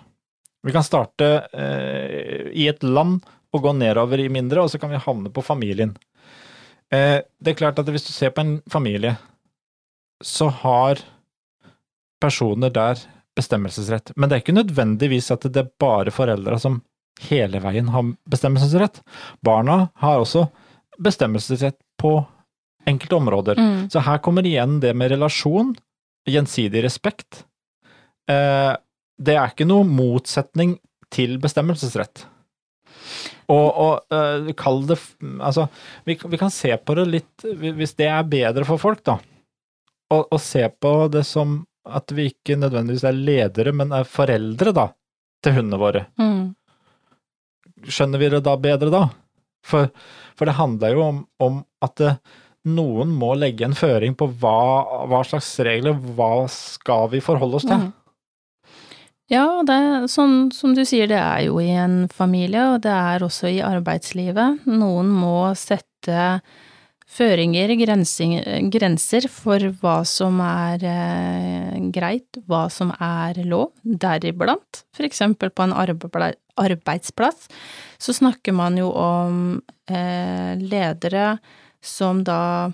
Vi kan starte eh, i et land og gå nedover i mindre, og så kan vi havne på familien. Eh, det er klart at hvis du ser på en familie, så har personer der bestemmelsesrett. Men det er ikke nødvendigvis at det er bare foreldra som hele veien har bestemmelsesrett. Barna har også bestemmelsesrett på enkelte områder. Mm. Så her kommer igjen det med relasjon, gjensidig respekt. Eh, det er ikke noe motsetning til bestemmelsesrett. Og, og uh, kall det Altså, vi, vi kan se på det litt Hvis det er bedre for folk, da. å, og se på det som at vi ikke nødvendigvis er ledere, men er foreldre, da, til hundene våre. Mm. Skjønner vi det da bedre da? For, for det handler jo om, om at det, noen må legge en føring på hva, hva slags regler, hva skal vi forholde oss til? Mm. Ja, det sånn som du sier, det er jo i en familie, og det er også i arbeidslivet. Noen må sette føringer, grenser for hva som er eh, greit, hva som er lov, deriblant for eksempel på en arbeidsplass så snakker man jo om eh, ledere som da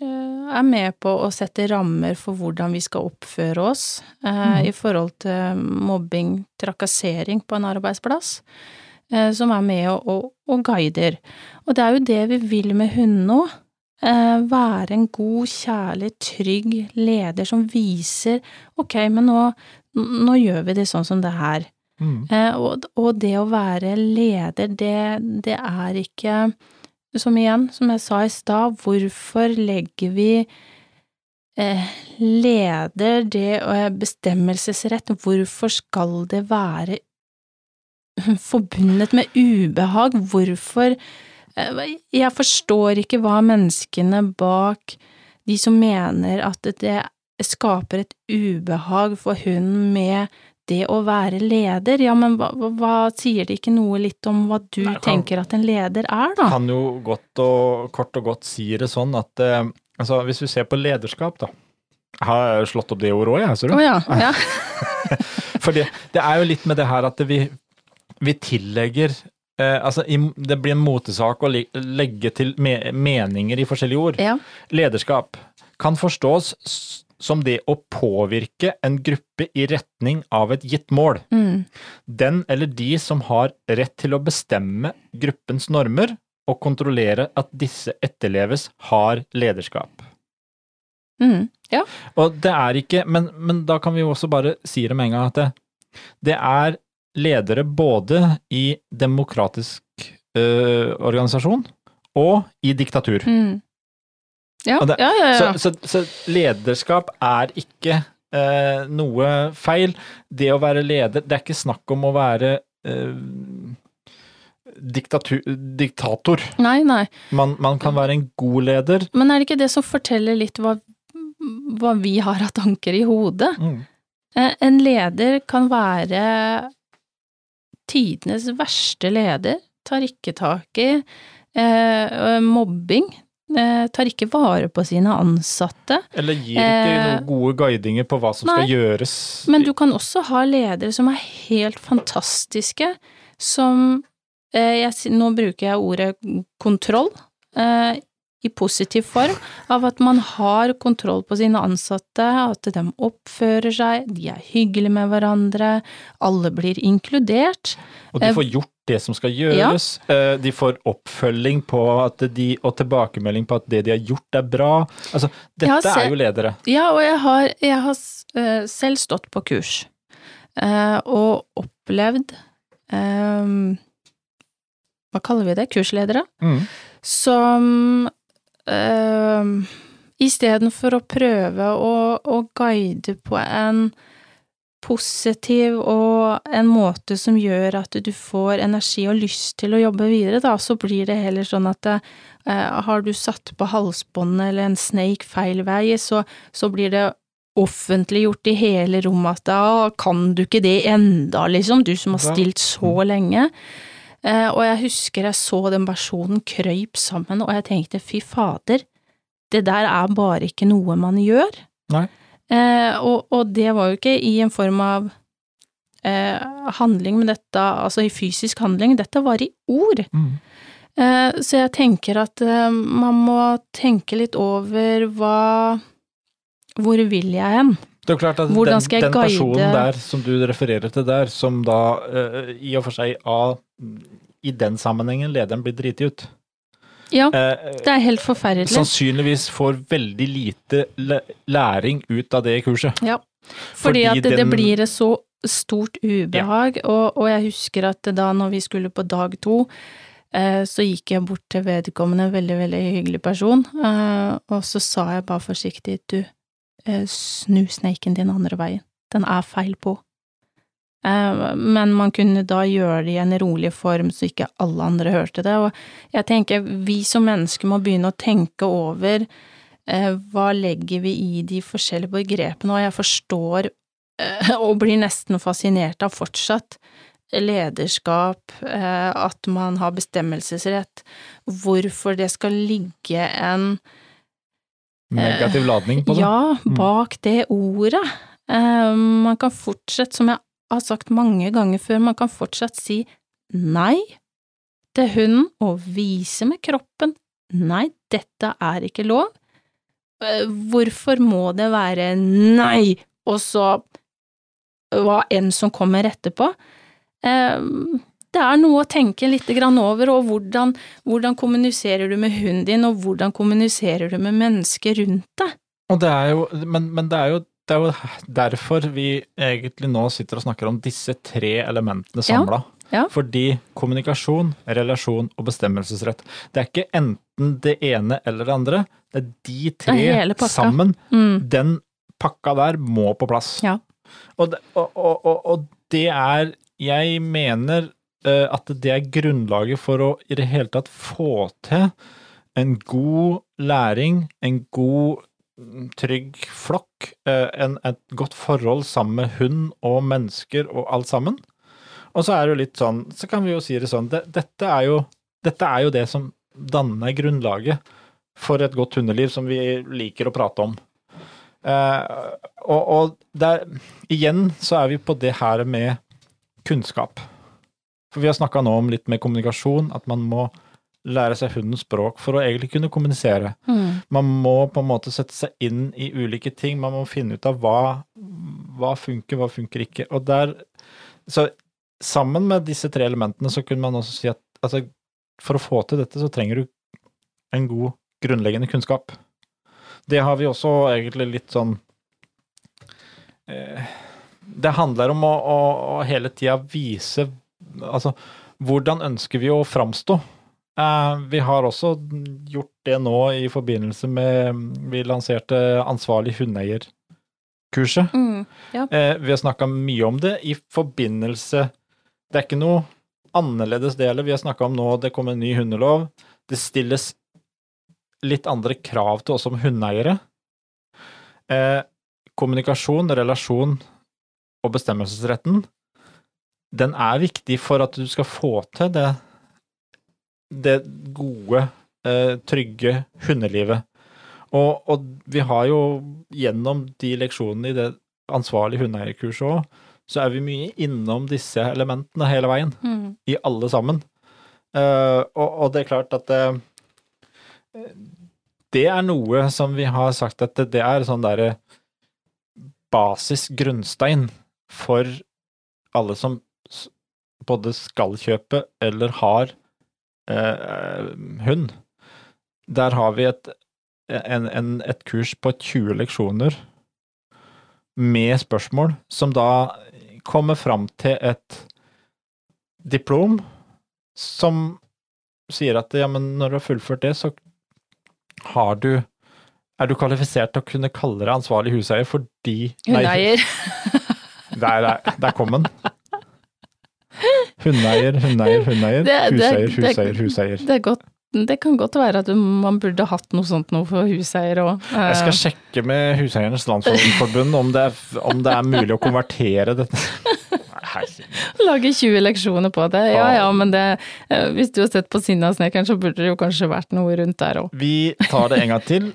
er med på å sette rammer for hvordan vi skal oppføre oss eh, Mhm. i forhold til mobbing, trakassering på en arbeidsplass, eh, som er med og, og, og guider. Og det er jo det vi vil med hundene òg. Eh, være en god, kjærlig, trygg leder som viser ok, men nå, nå gjør vi det sånn som det her. Mm. Eh, og, og det å være leder, det, det er ikke Som igjen, som jeg sa i stad, hvorfor legger vi eh, leder, det og bestemmelsesrett, hvorfor skal det være forbundet med ubehag? Hvorfor eh, Jeg forstår ikke hva menneskene bak de som mener at det skaper et ubehag for hun med det å være leder, ja, men hva, hva, hva sier det ikke noe litt om hva du Nei, kan- tenker at en leder er, da? Kan jo godt og kort og godt si det sånn at eh, altså, hvis vi ser på lederskap, da. Jeg har slått opp det ordet òg, jeg, ser Å Oh, ja, ja. For det, det er jo litt med det her at vi, vi tillegger eh, Altså, det blir en motesak å legge til me, meninger i forskjellige ord. ja. Lederskap kan forstås som det å påvirke en gruppe i retning av et gitt mål. Mm. Den eller de som har rett til å bestemme gruppens normer og kontrollere at disse etterleves, har lederskap. Mm. Ja. Og det er ikke, men, men da kan vi jo også bare si det med en gang at det, det er ledere både i demokratisk ø, organisasjon og i diktatur. Mm. Ja, det- ja, ja. ja. Så, så, så lederskap er ikke eh, noe feil. Det å være leder, det er ikke snakk om å være eh, diktatur, diktator. Nei, nei. Man, man kan være en god leder. Men er det ikke det som forteller litt hva, hva vi har av tanker i hodet? Mm. Eh, En leder kan være tidenes verste leder, tar ikke tak i eh, mobbing, tar ikke vare på sine ansatte. Eller gir ikke Eh, noen gode guidinger på hva som nei. skal gjøres. Men du kan også ha ledere som er helt fantastiske, som eh, jeg, Nå bruker jeg ordet kontroll, eh, i positiv form, av at man har kontroll på sine ansatte, at de oppfører seg, de er hyggelige med hverandre, alle blir inkludert. Og de eh, får gjort det som skal gjøres. Ja. De får oppfølging på at de, og tilbakemelding på at det de har gjort, er bra. Altså, dette se- er jo ledere. Ja, og jeg har, jeg har eh, selv stått på kurs, eh, og opplevd um, Hva kaller vi det? Kursledere? Mm. som uh, istedenfor å prøve å, å guide på en positiv og en måte som gjør at du får energi og lyst til å jobbe videre, da, så blir det heller sånn at eh, har du satt på halsbåndet eller en snake feil vei, så, så blir det offentliggjort i hele rommet at da kan du ikke det enda, liksom, du som har stilt så lenge. Eh, og jeg husker jeg så den personen krøyp sammen, og jeg tenkte fy fader, det der er bare ikke noe man gjør. Nei. Eh, og, og det var jo ikke i en form av eh, handling, men dette, altså i fysisk handling, dette var i ord. Mm. Eh, så jeg tenker at eh, man må tenke litt over hva Hvor vil jeg hen? Det er jo klart at Hvordan den, den personen der som du refererer til der, som da uh, i og for seg av i den sammenhengen lederen blir driti ut, Ja, uh, det er helt forferdelig. sannsynligvis får veldig lite læring ut av det kurset. Ja, fordi, Fordi at det, det blir et så stort ubehag, og, og jeg husker at da når vi skulle på dag to, eh, så gikk jeg bort til vedkommende, en veldig, veldig hyggelig person, og så sa jeg bare forsiktig, du, snu sneiken din andre veien. Den er feil på. Eh, men man kunne da gjøre det i en rolig form så ikke alle andre hørte det, og jeg tenker vi som mennesker må begynne å tenke over eh, hva legger vi i de forskjellige begrepene, og jeg forstår eh, og blir nesten fascinert av fortsatt lederskap, at man har bestemmelsesrett, hvorfor det skal ligge en Negativ ladning på det? Ja, bak det ordet. Man kan fortsette, som jeg har sagt mange ganger før, man kan fortsatt si nei til hunden og vise med kroppen nei, dette er ikke lov. Eh, hvorfor må det være nei, og så hva enn som kommer etterpå? Det er noe å tenke litt over, og hvordan, hvordan kommuniserer du med hunden din, og hvordan kommuniserer du med mennesker rundt deg? Det jo, men, men det er jo det er jo derfor vi egentlig nå sitter og snakker om disse tre elementene samla. Ja. Ja. Fordi kommunikasjon, relasjon og bestemmelsesrett, det er ikke enten det ene eller det andre, det er de tre sammen. Mm. Den pakka der må på plass. Ja. Og, det, og, og, og, det er Jeg mener at det er grunnlaget for å i det hele tatt få til en god læring, en god trygg flokk, eh, en, et godt forhold sammen med hund og mennesker og alt sammen. Og så er det jo litt sånn, så kan vi jo si det sånn, det, dette, er jo, dette er jo det som danner grunnlaget for et godt hundeliv, som vi liker å prate om. Eh, og, og der, igjen så er vi på det her med kunnskap. For vi har snakka nå om litt med kommunikasjon, at man må lære seg hundens språk for å egentlig kunne kommunisere. Mm. Man må på en måte sette seg inn i ulike ting. Man må finne ut av hva, hva funker, hva funker ikke. Og der Så sammen med disse tre elementene så kunne man også si at altså, for å få til dette, så trenger du en god grunnleggende kunnskap. Det har vi også egentlig litt sånn eh, Det handler om å, å, å hele tida vise Altså, hvordan ønsker vi å framstå? Eh, vi har også gjort det nå i forbindelse med Vi lanserte ansvarlig hundeeierkurset. Mm, ja. Eh, vi har snakka mye om det i forbindelse Det er ikke noe annerledes deler. Vi har snakka om nå det kommer en ny hundelov. Det stilles litt andre krav til oss som hundeeiere. Eh, kommunikasjon, relasjon og bestemmelsesretten, den er viktig for at du skal få til det det gode, eh, trygge hundelivet. Og, og, vi har jo gjennom de leksjonene i det ansvarlige hundeeierkurset òg, så er vi mye innom disse elementene hele veien. Mm. I alle sammen. Uh, og, og, det er klart at det, eh, det er noe som vi har sagt at det, det er sånn derre basis grunnstein for alle som både skal kjøpe eller har eh, hund. Der har vi et, en, en, et kurs på 20 leksjoner med spørsmål, som da kommer fram til et diplom som sier at ja, men når du har fullført det, så har du er du kvalifisert til å kunne kalle deg ansvarlig huseier fordi Hundeeier. Der, der, der kom den. Hundeeier, hundeeier, hundeeier. Huseier, huseier, huseier. Det, godt, det kan godt være at man burde hatt noe sånt noe for huseier òg. Jeg skal sjekke med Huseiernes Landsforbund om, om det er mulig å konvertere dette. Lage 20 leksjoner på det. Ja ja, men det, eh, hvis du har sett på Sinnasnekeren, så burde det jo kanskje vært noe rundt der òg. Vi tar det en gang til.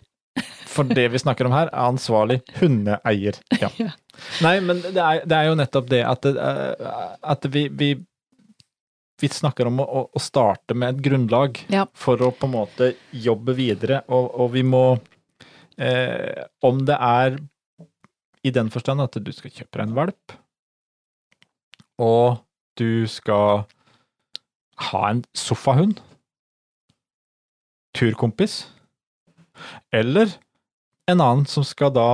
For det vi snakker om her, er ansvarlig hundeeier. Ja. Nei, men det er, det er, jo nettopp det at, det, eh, at vi, vi, vi, snakker om å, å, starte med et grunnlag ja. for å på en måte jobbe videre, og, og vi må eh, Om det er i den forstand at du skal kjøpe deg en valp, og du skal ha en sofahund, turkompis, eller en annen som skal da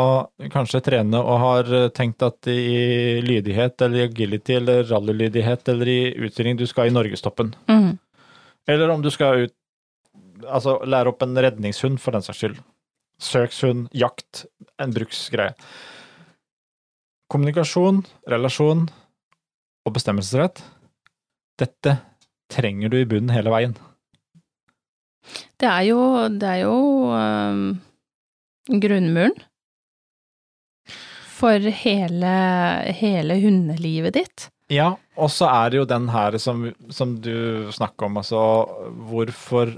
kanskje trene og har eh, tenkt at i lydighet eller i agility eller rallylydighet eller i utstilling du skal i norgestoppen. Mm. Eller om du skal ut Altså lære opp en redningshund, for den saks skyld. søkshund, jakt, en bruksgreie. Kommunikasjon, relasjon og bestemmelsesrett, dette trenger du i bunnen hele veien. Det er jo, det er jo um, grunnmuren for hele, hele hundelivet ditt. Ja, og så er det jo den her som, som du snakker om, altså hvorfor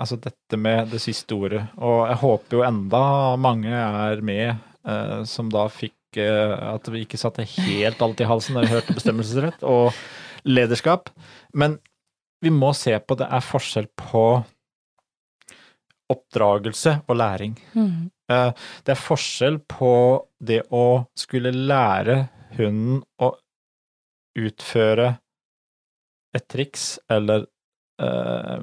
Altså dette med det siste ordet. Og jeg håper jo enda mange er med eh, som da fikk eh, At vi ikke satte helt alt i halsen da vi hørte bestemmelsesrett og lederskap. Men vi må se på det er forskjell på oppdragelse og læring. Mm. Eh, Det er forskjell på det å skulle lære hunden å utføre et triks eller uh,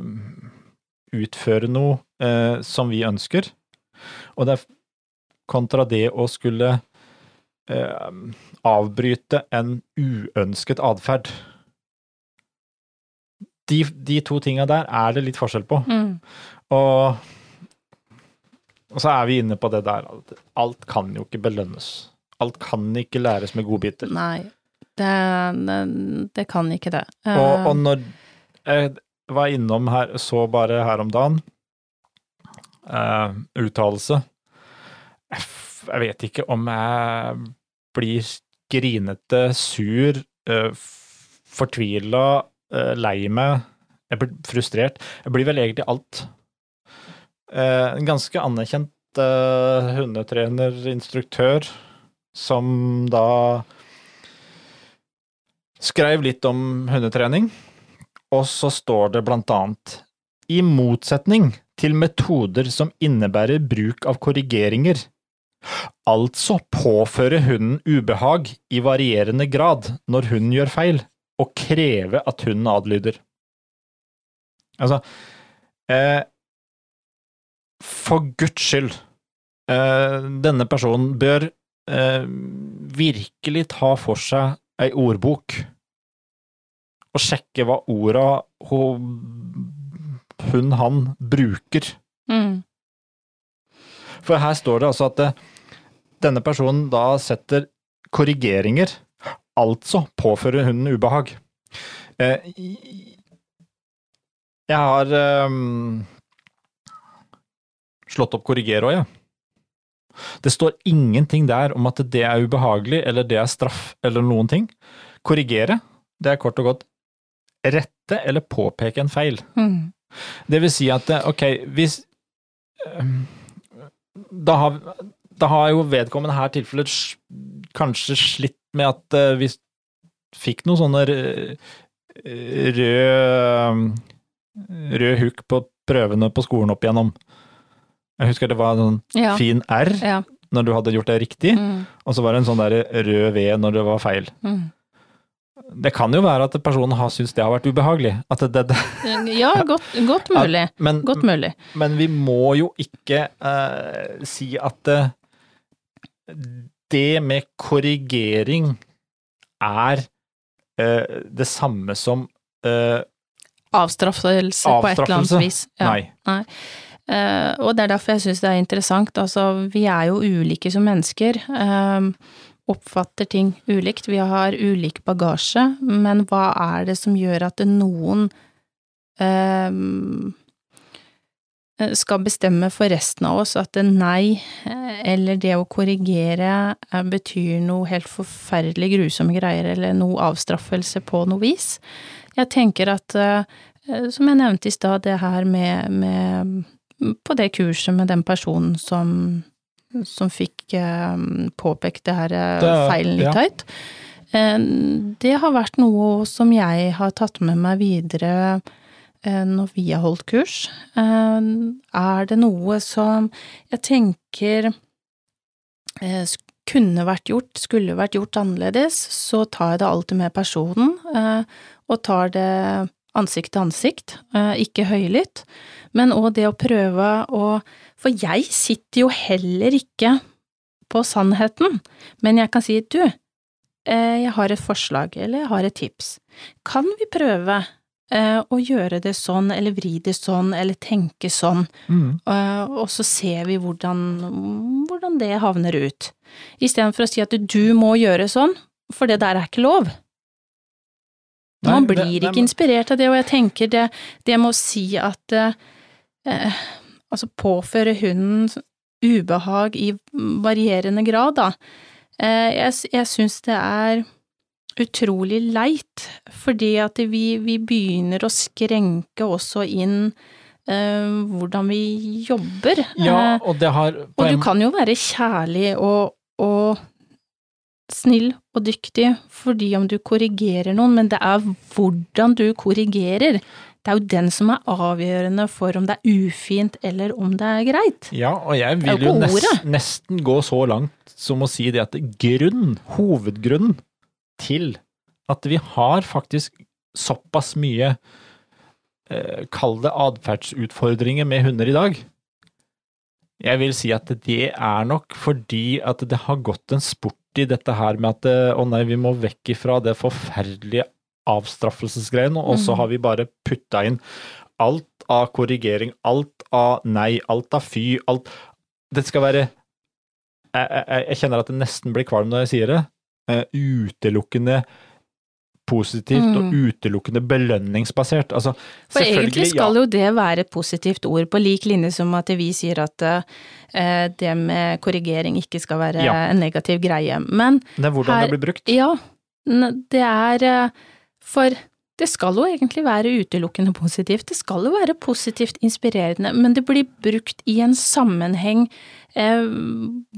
utføre noe uh, som vi ønsker, og det er kontra det å skulle uh, avbryte en uønsket atferd. De, de to tinga der er det litt forskjell på. Mm. Og, og så er vi inne på det der at alt kan jo ikke belønnes. Alt kan ikke læres med godbiter. Nei, det, det, det kan ikke det. Og, og Eh, når jeg var innom her, så bare her om dagen, uh, uttalelse jeg, jeg vet ikke om jeg blir grinete, sur, uh, fortvila, uh, lei meg, jeg blir frustrert. Jeg blir vel egentlig alt. Eh, en ganske anerkjent eh, hundetrener, instruktør, som da skrev litt om hundetrening, og så står det blant annet i motsetning til metoder som innebærer bruk av korrigeringer, altså påføre hunden ubehag i varierende grad når hunden gjør feil, og kreve at hunden adlyder. Altså, eh, for guds skyld, eh, denne personen bør eh, virkelig ta for seg ei ordbok og sjekke hva orda hun, han bruker. mm. For her står det altså at det, denne personen da setter korrigeringer, altså påfører hunden ubehag. Eh, Jeg har eh, slått opp korrigere òg, jeg. Det står ingenting der om at det er ubehagelig, eller det er straff, eller noen ting. Korrigere, det er kort og godt rette eller påpeke en feil. Mm. Det vil si at, eh, ok, hvis ehm, Da har, da har jo vedkommende her tilfellet kanskje slitt med at eh, vi fikk noen sånne rød, rød, rød hook på prøvene på skolen opp igjennom. Jeg husker det var en sånn Ja. fin R ja. når du hadde gjort det riktig, Mm. og så var det en sånn der rød V når det var feil. Mm. Det kan jo være at personen har syntes det har vært ubehagelig. At det, det, Ja, godt, godt mulig. men, Godt mulig. Men vi må jo ikke uh, si at uh, det med korrigering er uh, det samme som eh, Avstraffelse på et eller annet vis. Ja. Nei. Eh, og det er derfor jeg syns det er interessant. Altså, vi er jo ulike som mennesker. eh, oppfatter ting ulikt. Vi har ulik bagasje, men hva er det som gjør at noen eh, skal bestemme for resten av oss at nei, eh, eller det å korrigere, eh, betyr noe helt forferdelig grusomme greier, eller noe avstraffelse på noe vis? Jeg tenker at eh, Eh, Som jeg nevnte i stad, det her med, med På det kurset med den personen som, som fikk eh, påpekt det her eh, Det feilen litt ja. høyt. Eh, det har vært noe som jeg har tatt med meg videre når vi har holdt kurs. Er det noe som jeg tenker kunne vært gjort, skulle vært gjort annerledes, så tar jeg det alltid med personen, og tar det ansikt til ansikt, eh, ikke høylytt, men òg det å prøve å For jeg sitter jo heller ikke på sannheten, men jeg kan si du, eh, jeg har et forslag, eller jeg har et tips. Kan vi prøve eh, å gjøre det sånn, eller vri det sånn, eller tenke sånn, Mm. og så ser vi hvordan, hvordan det havner ut. Istedenfor å si at du må gjøre sånn, for det der er ikke lov. Nei, Man det- blir ikke inspirert av det, og jeg tenker det, det med å si at eh, eh, Altså påføre hunden ubehag i varierende grad, da. Eh, jeg jeg syns det er utrolig leit, fordi at vi, vi begynner å skrenke også inn eh, hvordan vi jobber. Ja, Eh, og det har og du kan jo være kjærlig og, og snill og dyktig fordi om du korrigerer noen, men det er hvordan du korrigerer. Det er jo den som er avgjørende for om det er ufint eller om det er greit. Ja, og jeg vil jo jo nesten gå så langt som å si det at grunnen, hovedgrunnen til at vi har faktisk såpass mye, eh, kall det atferdsutfordringer med hunder i dag, jeg vil si at det er nok fordi at det har gått en sport i dette her med at eh, å nei, vi må vekk ifra det forferdelige avstraffelsesgreiene, og så Mhm. har vi bare putta inn alt av korrigering, alt av nei, alt av fy, alt Det skal være Jeg, jeg, jeg kjenner at det nesten blir kvalm når jeg sier det. Eh, utelukkende positivt og Mm. utelukkende belønningsbasert. Altså, For egentlig skal ja. jo det være et positivt ord, på lik linje som at vi sier at uh, det med korrigering ikke skal være Ja. en negativ greie. Men Det er hvordan her- det blir brukt. ja, det er eh, For det skal jo egentlig være utelukkende positivt. Det skal jo være positivt inspirerende, men det blir brukt i en sammenheng eh,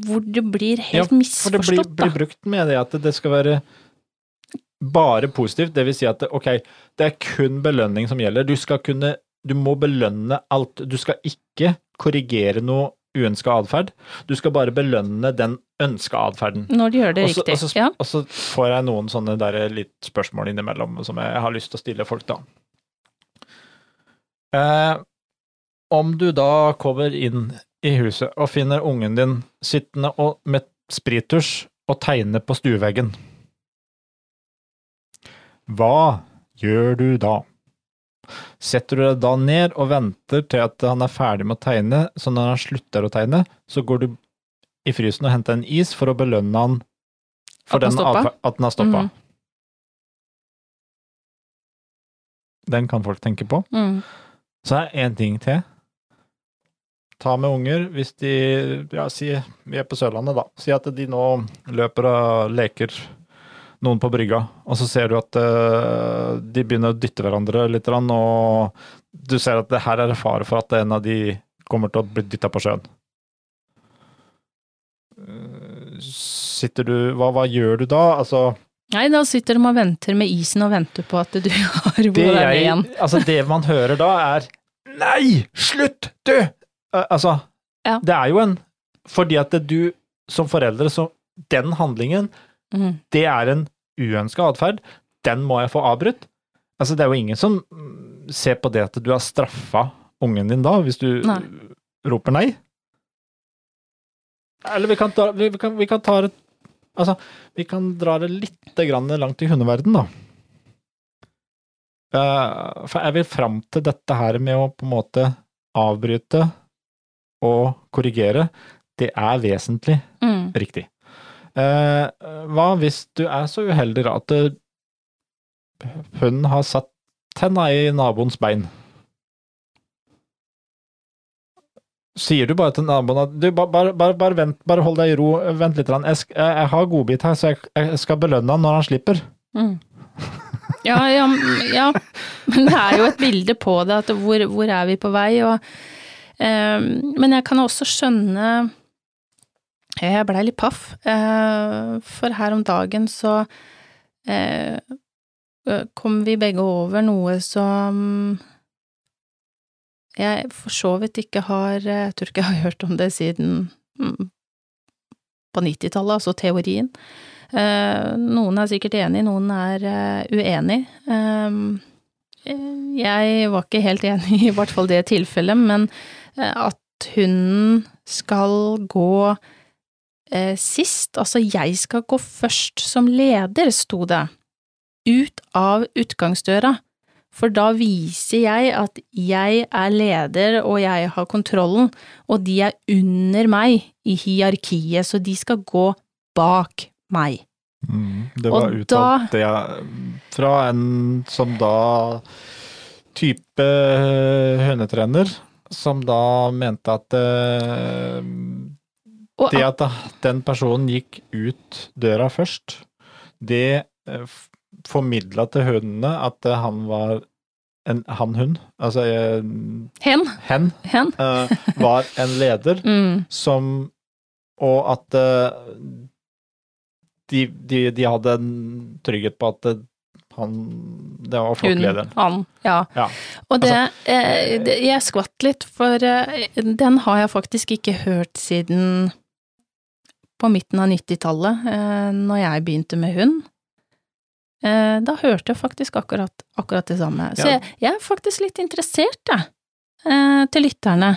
hvor det blir helt misforstått. Ja, For det blir, blir brukt med det at det skal være bare positivt, det vil si at ok, det er kun belønning som gjelder. Du skal kunne Du må belønne alt. Du skal ikke korrigere noe uønska atferd. Du skal bare belønne den ønska atferden. Når de gjør det også, riktig. og så- ja. Og så får jeg noen sånne der litt spørsmål innimellom som jeg har lyst til å stille folk, da. Eh, om du da kommer inn i huset og finner ungen din sittende og, med sprittusj og tegne på stueveggen, hva gjør du da? Setter du deg da ned og venter til at han er ferdig med å tegne, så når han slutter å tegne, så går du i frysen og henter en is for å belønne han for At han den at den har stoppa. Mm. Den kan folk tenke på. Mm. Så er én ting til. Ta med unger hvis de Ja, si vi er på Sørlandet, da. Si at de nå løper og leker noen på brygga, og så ser du at uh, de begynner å dytte hverandre litt, og du ser at det her er det fare for at en av de kommer til å bli dytta på sjøen. Sitter du hva, hva gjør du da? Altså Nei, da sitter de og venter med isen og venter på at du har roa deg igjen. altså det man hører da, er Nei! Slutt, du! Uh, altså, Ja. det er jo en Fordi at det, du som foreldre, så Den handlingen, Mm. det er en uønska atferd. Den må jeg få avbrutt. Altså, det er jo ingen som ser på det at du har straffa ungen din da, hvis du Nei. roper nei. Eller vi kan ta, vi, kan, vi kan ta det Altså, vi kan dra det litt grann langt i hundeverden, da. Eh, for jeg vil fram til dette her med å på en måte avbryte og korrigere. Det er vesentlig Mm. riktig. Eh, hva hvis du er så uheldig at hunden har satt tenna i naboens bein? Sier du bare til naboen at du, bare, bare, bare, vent, bare hold deg i ro, vent litt, jeg, jeg, har godbit her, så jeg, jeg skal belønne han når han slipper. Mm. Ja, ja, ja, men det er jo et bilde på det, at hvor, hvor er vi på vei, og eh, Men jeg kan også skjønne Jeg blei litt paff, eh, for her om dagen så eh, kom vi begge over noe som jeg for så vidt ikke har Jeg tror ikke jeg har hørt om det siden mm, på 90-tallet, altså teorien. Eh, noen er sikkert enig, noen er eh, uenig. Eh, jeg var ikke helt enig i hvert fall det tilfellet, men eh, at hunden skal gå eh, sist, altså jeg skal gå først som leder, sto det, ut av utgangsdøra. For da viser jeg at jeg er leder og jeg har kontrollen, og de er under meg i hierarkiet, så de skal gå bak meg. Mm, det var Og uttalt det fra en som da type hønetrener, som da mente at eh, Og det at den personen gikk ut døra først, det eh, formidla til hundene at eh, han var en han-hund, altså eh, hen, hen, hen. Uh, var en leder Mm, som Og at uh, de, de, de hadde en trygghet på at eh, han Det var flokklederen. han, ja. Ja, Og det, eh, det Jeg skvatt litt, for eh, den har jeg faktisk ikke hørt siden på midten av 90-tallet, eh, når jeg begynte med hund. Eh, da hørte jeg faktisk akkurat, akkurat det samme. Så Ja. jeg, jeg er faktisk litt interessert, jeg, eh, til lytterne.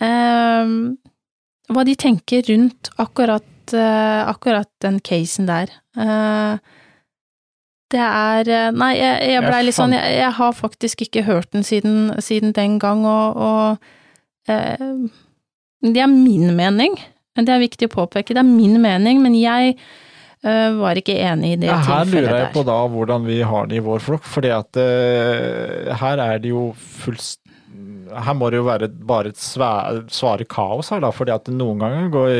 Eh, hva de tenker rundt akkurat, eh, akkurat den casen der. Eh, det er Nei, jeg, jeg blei litt sånn jeg, jeg har faktisk ikke hørt den siden, siden den gang, og, og eh, Det er min mening. Det er viktig å påpeke. Det er min mening, men jeg eh, var ikke enig i det Ja, her lurer jeg på da hvordan vi har det i vår flokk, for eh, her er det jo fullst... Her må det jo være bare et svæ- svare kaos her, da, fordi at noen ganger går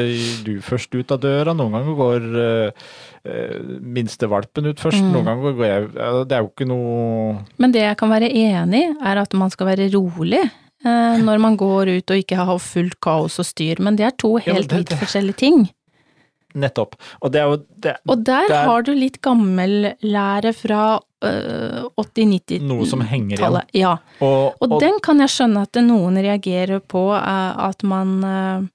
du først ut av døra, noen ganger går uh, minstevalpen ut først, Mm. noen ganger går jeg Det er jo ikke noe Men det jeg kan være enig i, er at man skal være rolig eh, når man går ut og ikke har fullt kaos og styr, men det er to helt det- vidt forskjellige ting. Nettopp. Og det jo det, Og der Der- har du litt gammellære fra øh, 80-90-tallet. Noe som henger igjen. Ja, og, og, den kan jeg skjønne at noen reagerer på, eh, at man eh,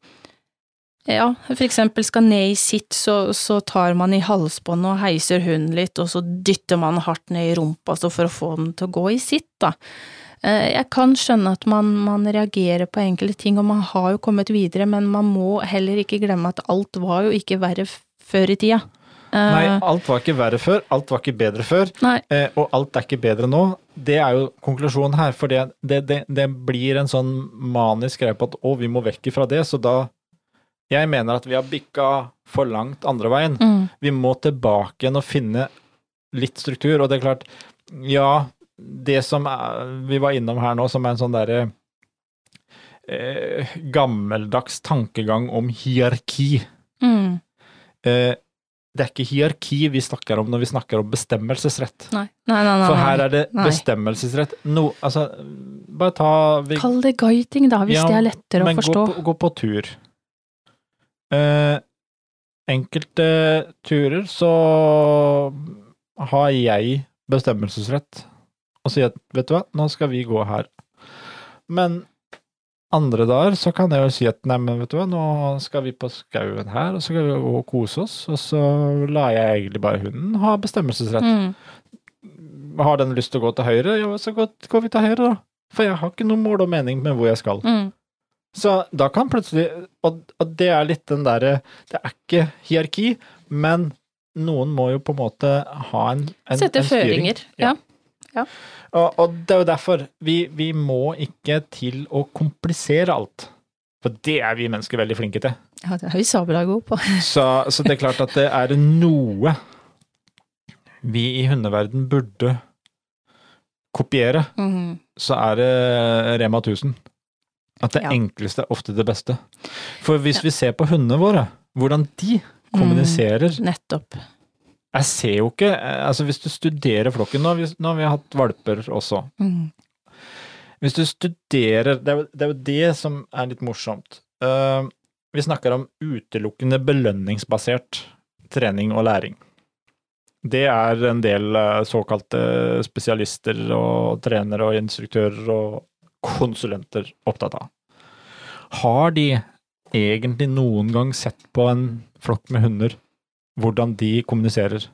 ja, for eksempel skal ned i sitt, så, så tar man i halsbåndet og heiser hunden litt, og så dytter man hardt ned i rumpa så for å få den til å gå i sitt, da. Eh, Jeg kan skjønne at man, man reagerer på enkelte ting, og man har jo kommet videre, men man må heller ikke glemme at alt var jo ikke verre før i tida. Eh, Nei, alt var ikke verre før, alt var ikke bedre før, Nei. eh, og alt er ikke bedre nå. Det er jo konklusjonen her, for det, det, det, det blir en sånn manisk greie på at å, vi må vekk ifra det, så da Jeg mener at vi har bikka for langt andre veien. Mm, Vi må tilbake igjen og finne litt struktur, og det er klart, ja, det som er, vi var innom her nå, som er en sånn derre eh, gammeldags tankegang om hierarki. mm, Eh, det er ikke hierarki vi snakker om når vi snakker om bestemmelsesrett. nei. Nei, nei. For her er det bestemmelsesrett. No, altså, bare ta vi, Kall det guiding, da, hvis Ja, det er lettere å men forstå. Gå på, gå på tur. Eh, enkelte turer så har jeg bestemmelsesrett og si at vet du hva, nå skal vi gå her. Men andre dager så kan jeg jo si at nei, men vet du hva, nå skal vi på skauen her, og så skal vi gå og kose oss, og så lar jeg egentlig bare hunden ha bestemmelsesrett. Mm, Har den lyst til å gå til høyre, ja, så går, vi til høyre, da. For jeg har ikke noe mål og mening med hvor jeg skal. mm, Så da kan plutselig Og, og det er litt den derre Det er ikke hierarki, men noen må jo på en måte ha en, en Sette en føringer. Ja. Og, og det er jo derfor vi, vi må ikke til å komplisere alt. For det er vi mennesker veldig flinke til. ja, det er vi sabla gode på. Så, så det er klart at det er noe vi i hundeverden burde kopiere. Mm. så er det Rema 1000. At det Ja. enkleste er ofte det beste. For hvis Ja. vi ser på hundene våre, hvordan de kommuniserer Nettopp. Jeg ser jo ikke eh, Altså, hvis du studerer flokken Nå nå har vi hatt valper også. Mm. Hvis du studerer Det er jo det, er jo det som er litt morsomt. Uh, vi snakker om utelukkende belønningsbasert trening og læring. Det er en del eh, såkalte spesialister og trenere og instruktører og konsulenter opptatt av. Har de egentlig noen gang sett på en flokk med hunder, hvordan de kommuniserer?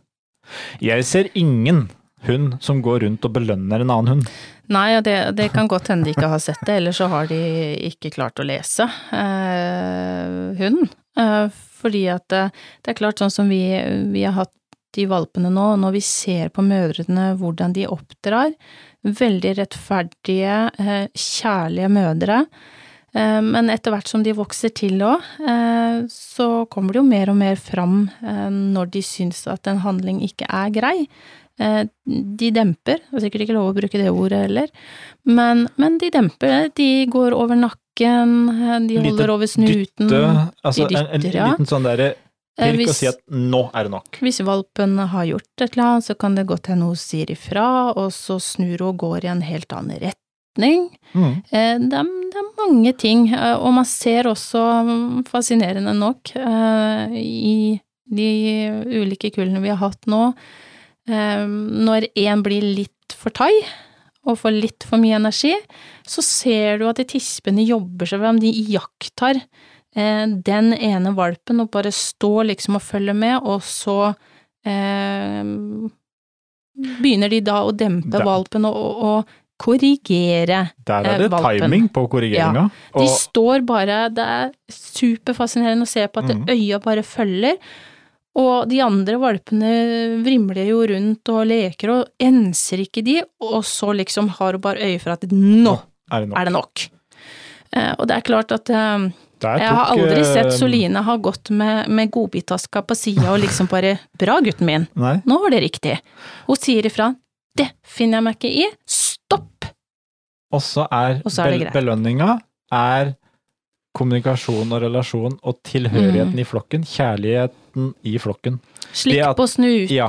Jeg ser ingen hund som går rundt og belønner en annen hund. Nei, og det, det kan godt hende de ikke har sett det, eller så har de ikke klart å lese eh, hunden. Eh, fordi at eh, det er klart, sånn som vi, vi har hatt de valpene nå, når vi ser på mødrene hvordan de oppdrar. Veldig rettferdige, eh, kjærlige mødre. Eh, men etter hvert som de vokser til òg, så kommer det jo mer og mer fram når de syns at en handling ikke er grei. De demper, det er sikkert ikke lov å bruke det ordet heller, men, men de demper. De går over nakken, de holder Lite over snuten. Dytte, altså de en, en dytter, ja. liten sånn derre Pirk Pirk og si at nå er det nok. Hvis valpen har gjort et eller annet, så kan det godt hende hun sier ifra, og så snur hun og går i en helt annen retning. Mm. Eh, Det er, det er mange ting, eh, og man ser også, fascinerende nok, eh, i de ulike kullene vi har hatt nå, når en blir litt for tai, og får litt for mye energi, så ser du at de tispene jobber seg fram, de iakttar eh, den ene valpen og bare står liksom og følger med, og så eh, begynner de da å dempe valpen og, og, og korrigere. Der Eh, er det valpen. timing på korrigeringa. De Og står bare, det er superfascinerende å se på at mm. øya bare følger, og de andre valpene vrimler jo rundt og leker og enser ikke de, og så liksom har hun bare øye for at nå er det nok. er det nok. Eh, og det er klart at eh, jeg har aldri eh, sett Soline ha gått med, med godbitaska på sida og liksom bare Bra, gutten min, Nei. nå var det riktig. Hun sier ifra. Det finner jeg meg ikke i. Og så er, er bel belønninga er kommunikasjon og relasjon og tilhørigheten Mm. i flokken. Kjærligheten i flokken. Slikk at- på snuten. Ja.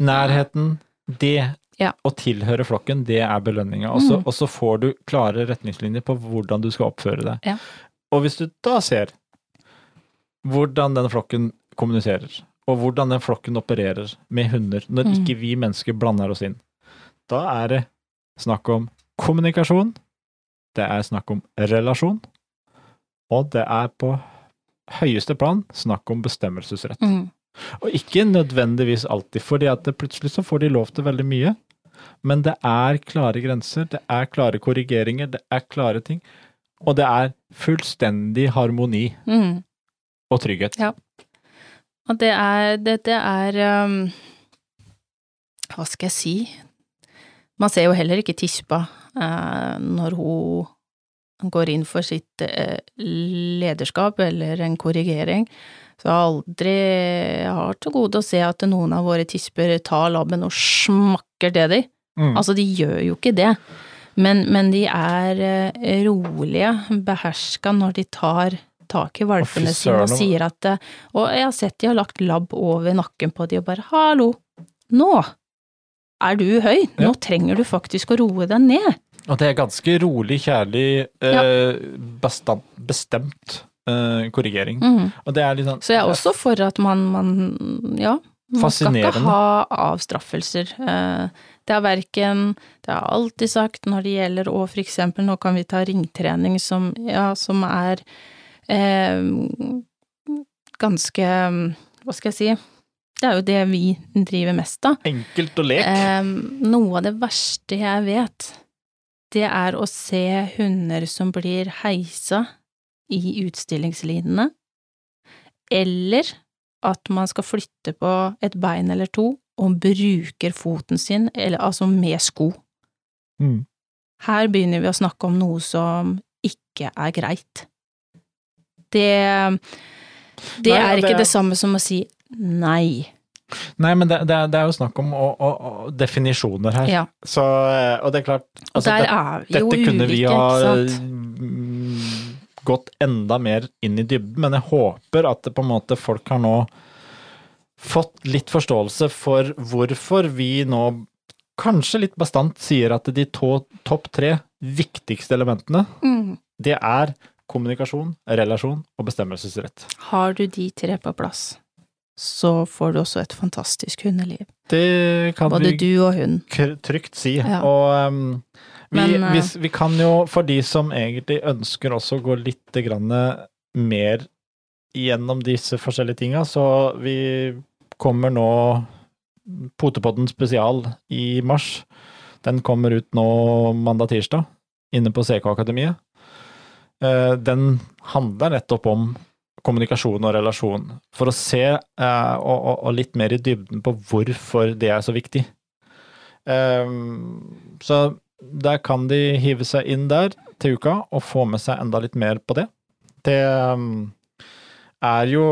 Nærheten, det Ja. å tilhøre flokken, det er belønninga. Mm. og så får du klare retningslinjer på hvordan du skal oppføre deg. Ja. Og hvis du da ser hvordan den flokken kommuniserer, og hvordan den flokken opererer med hunder, når Mm. ikke vi mennesker blander oss inn, da er det snakk om kommunikasjon, det er snakk om relasjon, og det er på høyeste plan snakk om bestemmelsesrett. Mm. Og ikke nødvendigvis alltid, fordi at plutselig så får de lov til veldig mye. Men det er klare grenser, det er klare korrigeringer, det er klare ting. Og det er fullstendig harmoni Mm. og trygghet. Ja. Og det er Dette er um, Hva skal jeg si? Man ser jo heller ikke tispa når hun går inn for sitt eh, lederskap eller en korrigering. Så jeg aldri har til gode å se at noen av våre tisper tar labben og smakker det de. Mm. Altså, de gjør jo ikke det. Men, men de er eh, rolige, beherska når de tar tak i valpene sine og sier at eh, Og jeg har sett de har lagt labb over nakken på de og bare 'hallo, nå er du høy, nå trenger du faktisk å roe deg ned'. Og det er ganske rolig, kjærlig, eh, bastant, bestemt eh, korrigering. Mhm. Og det er litt sånn Så jeg er også for at man, man ja, man skal ikke ha avstraffelser. Eh, Det er verken Det har jeg alltid sagt når det gjelder å for eksempel, nå kan vi ta ringtrening som, ja, som er eh, ganske Hva skal jeg si? Det er jo det vi driver mest av. enkelt å lek. Eh, noe av det verste jeg vet, det er å se hunder som blir heisa i utstillingslinene, eller at man skal flytte på et bein eller to og bruker foten sin, eller altså med sko. Mm. Her begynner vi å snakke om noe som ikke er greit. Det, det Nei, er det ikke er- det samme som å si nei. Nei, men det, det, er, det er jo snakk om å, å, å, definisjoner her. Ja, Så, eh, og det er klart og altså, der det- er Dette kunne vi ha sant? mm, gått enda mer inn i dybden, men jeg håper at det på en måte folk har nå fått litt forståelse for hvorfor vi nå kanskje litt bastant sier at de to, topp tre viktigste elementene, Mm. det er kommunikasjon, relasjon og bestemmelsesrett. Har du de tre på plass, så får du også et fantastisk hundeliv. Det kan Både du og hun. trygt si. Ja. Og um, vi, Men, eh, hvis, vi kan jo, for de som egentlig ønsker også å gå litt grann mer gjennom disse forskjellige tinga, så vi kommer nå Potepodden spesial i mars. Den kommer ut nå mandag-tirsdag, inne på CK Akademiet. Eh, Den handler nettopp om kommunikasjon og relasjon, for å se eh, og, og, og, litt mer i dybden på hvorfor det er så viktig. Um, så der kan de hive seg inn der til uka og få med seg enda litt mer på det. Det um, er jo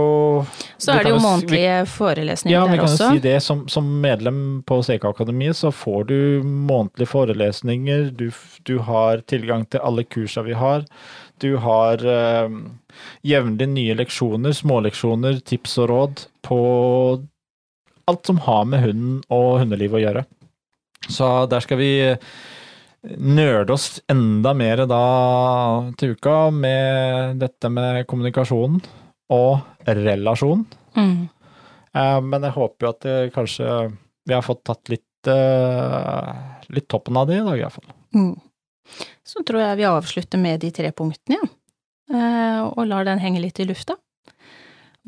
Så er det jo månedlige forelesninger der også. Ja, vi kan jo si det. Som, som medlem på CK-akademiet så får du månedlige forelesninger. Du, du, har tilgang til alle kursa vi har. Du har uh, jevnlig nye leksjoner, småleksjoner, tips og råd på alt som har med hunden og hundelivet å gjøre. Så der skal vi nerde oss enda mer da til uka med dette med kommunikasjonen og relasjon. Mm. Eh, men jeg håper jo at det kanskje vi har fått tatt litt, eh, litt toppen av det i dag, iallfall. Mm. Så tror jeg vi avslutter med de tre punktene, ja. Eh, og lar den henge litt i lufta.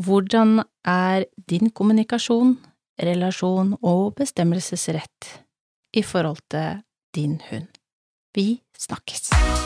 Hvordan er din kommunikasjon, relasjon og bestemmelsesrett i forhold til din hund? Vi snakkes!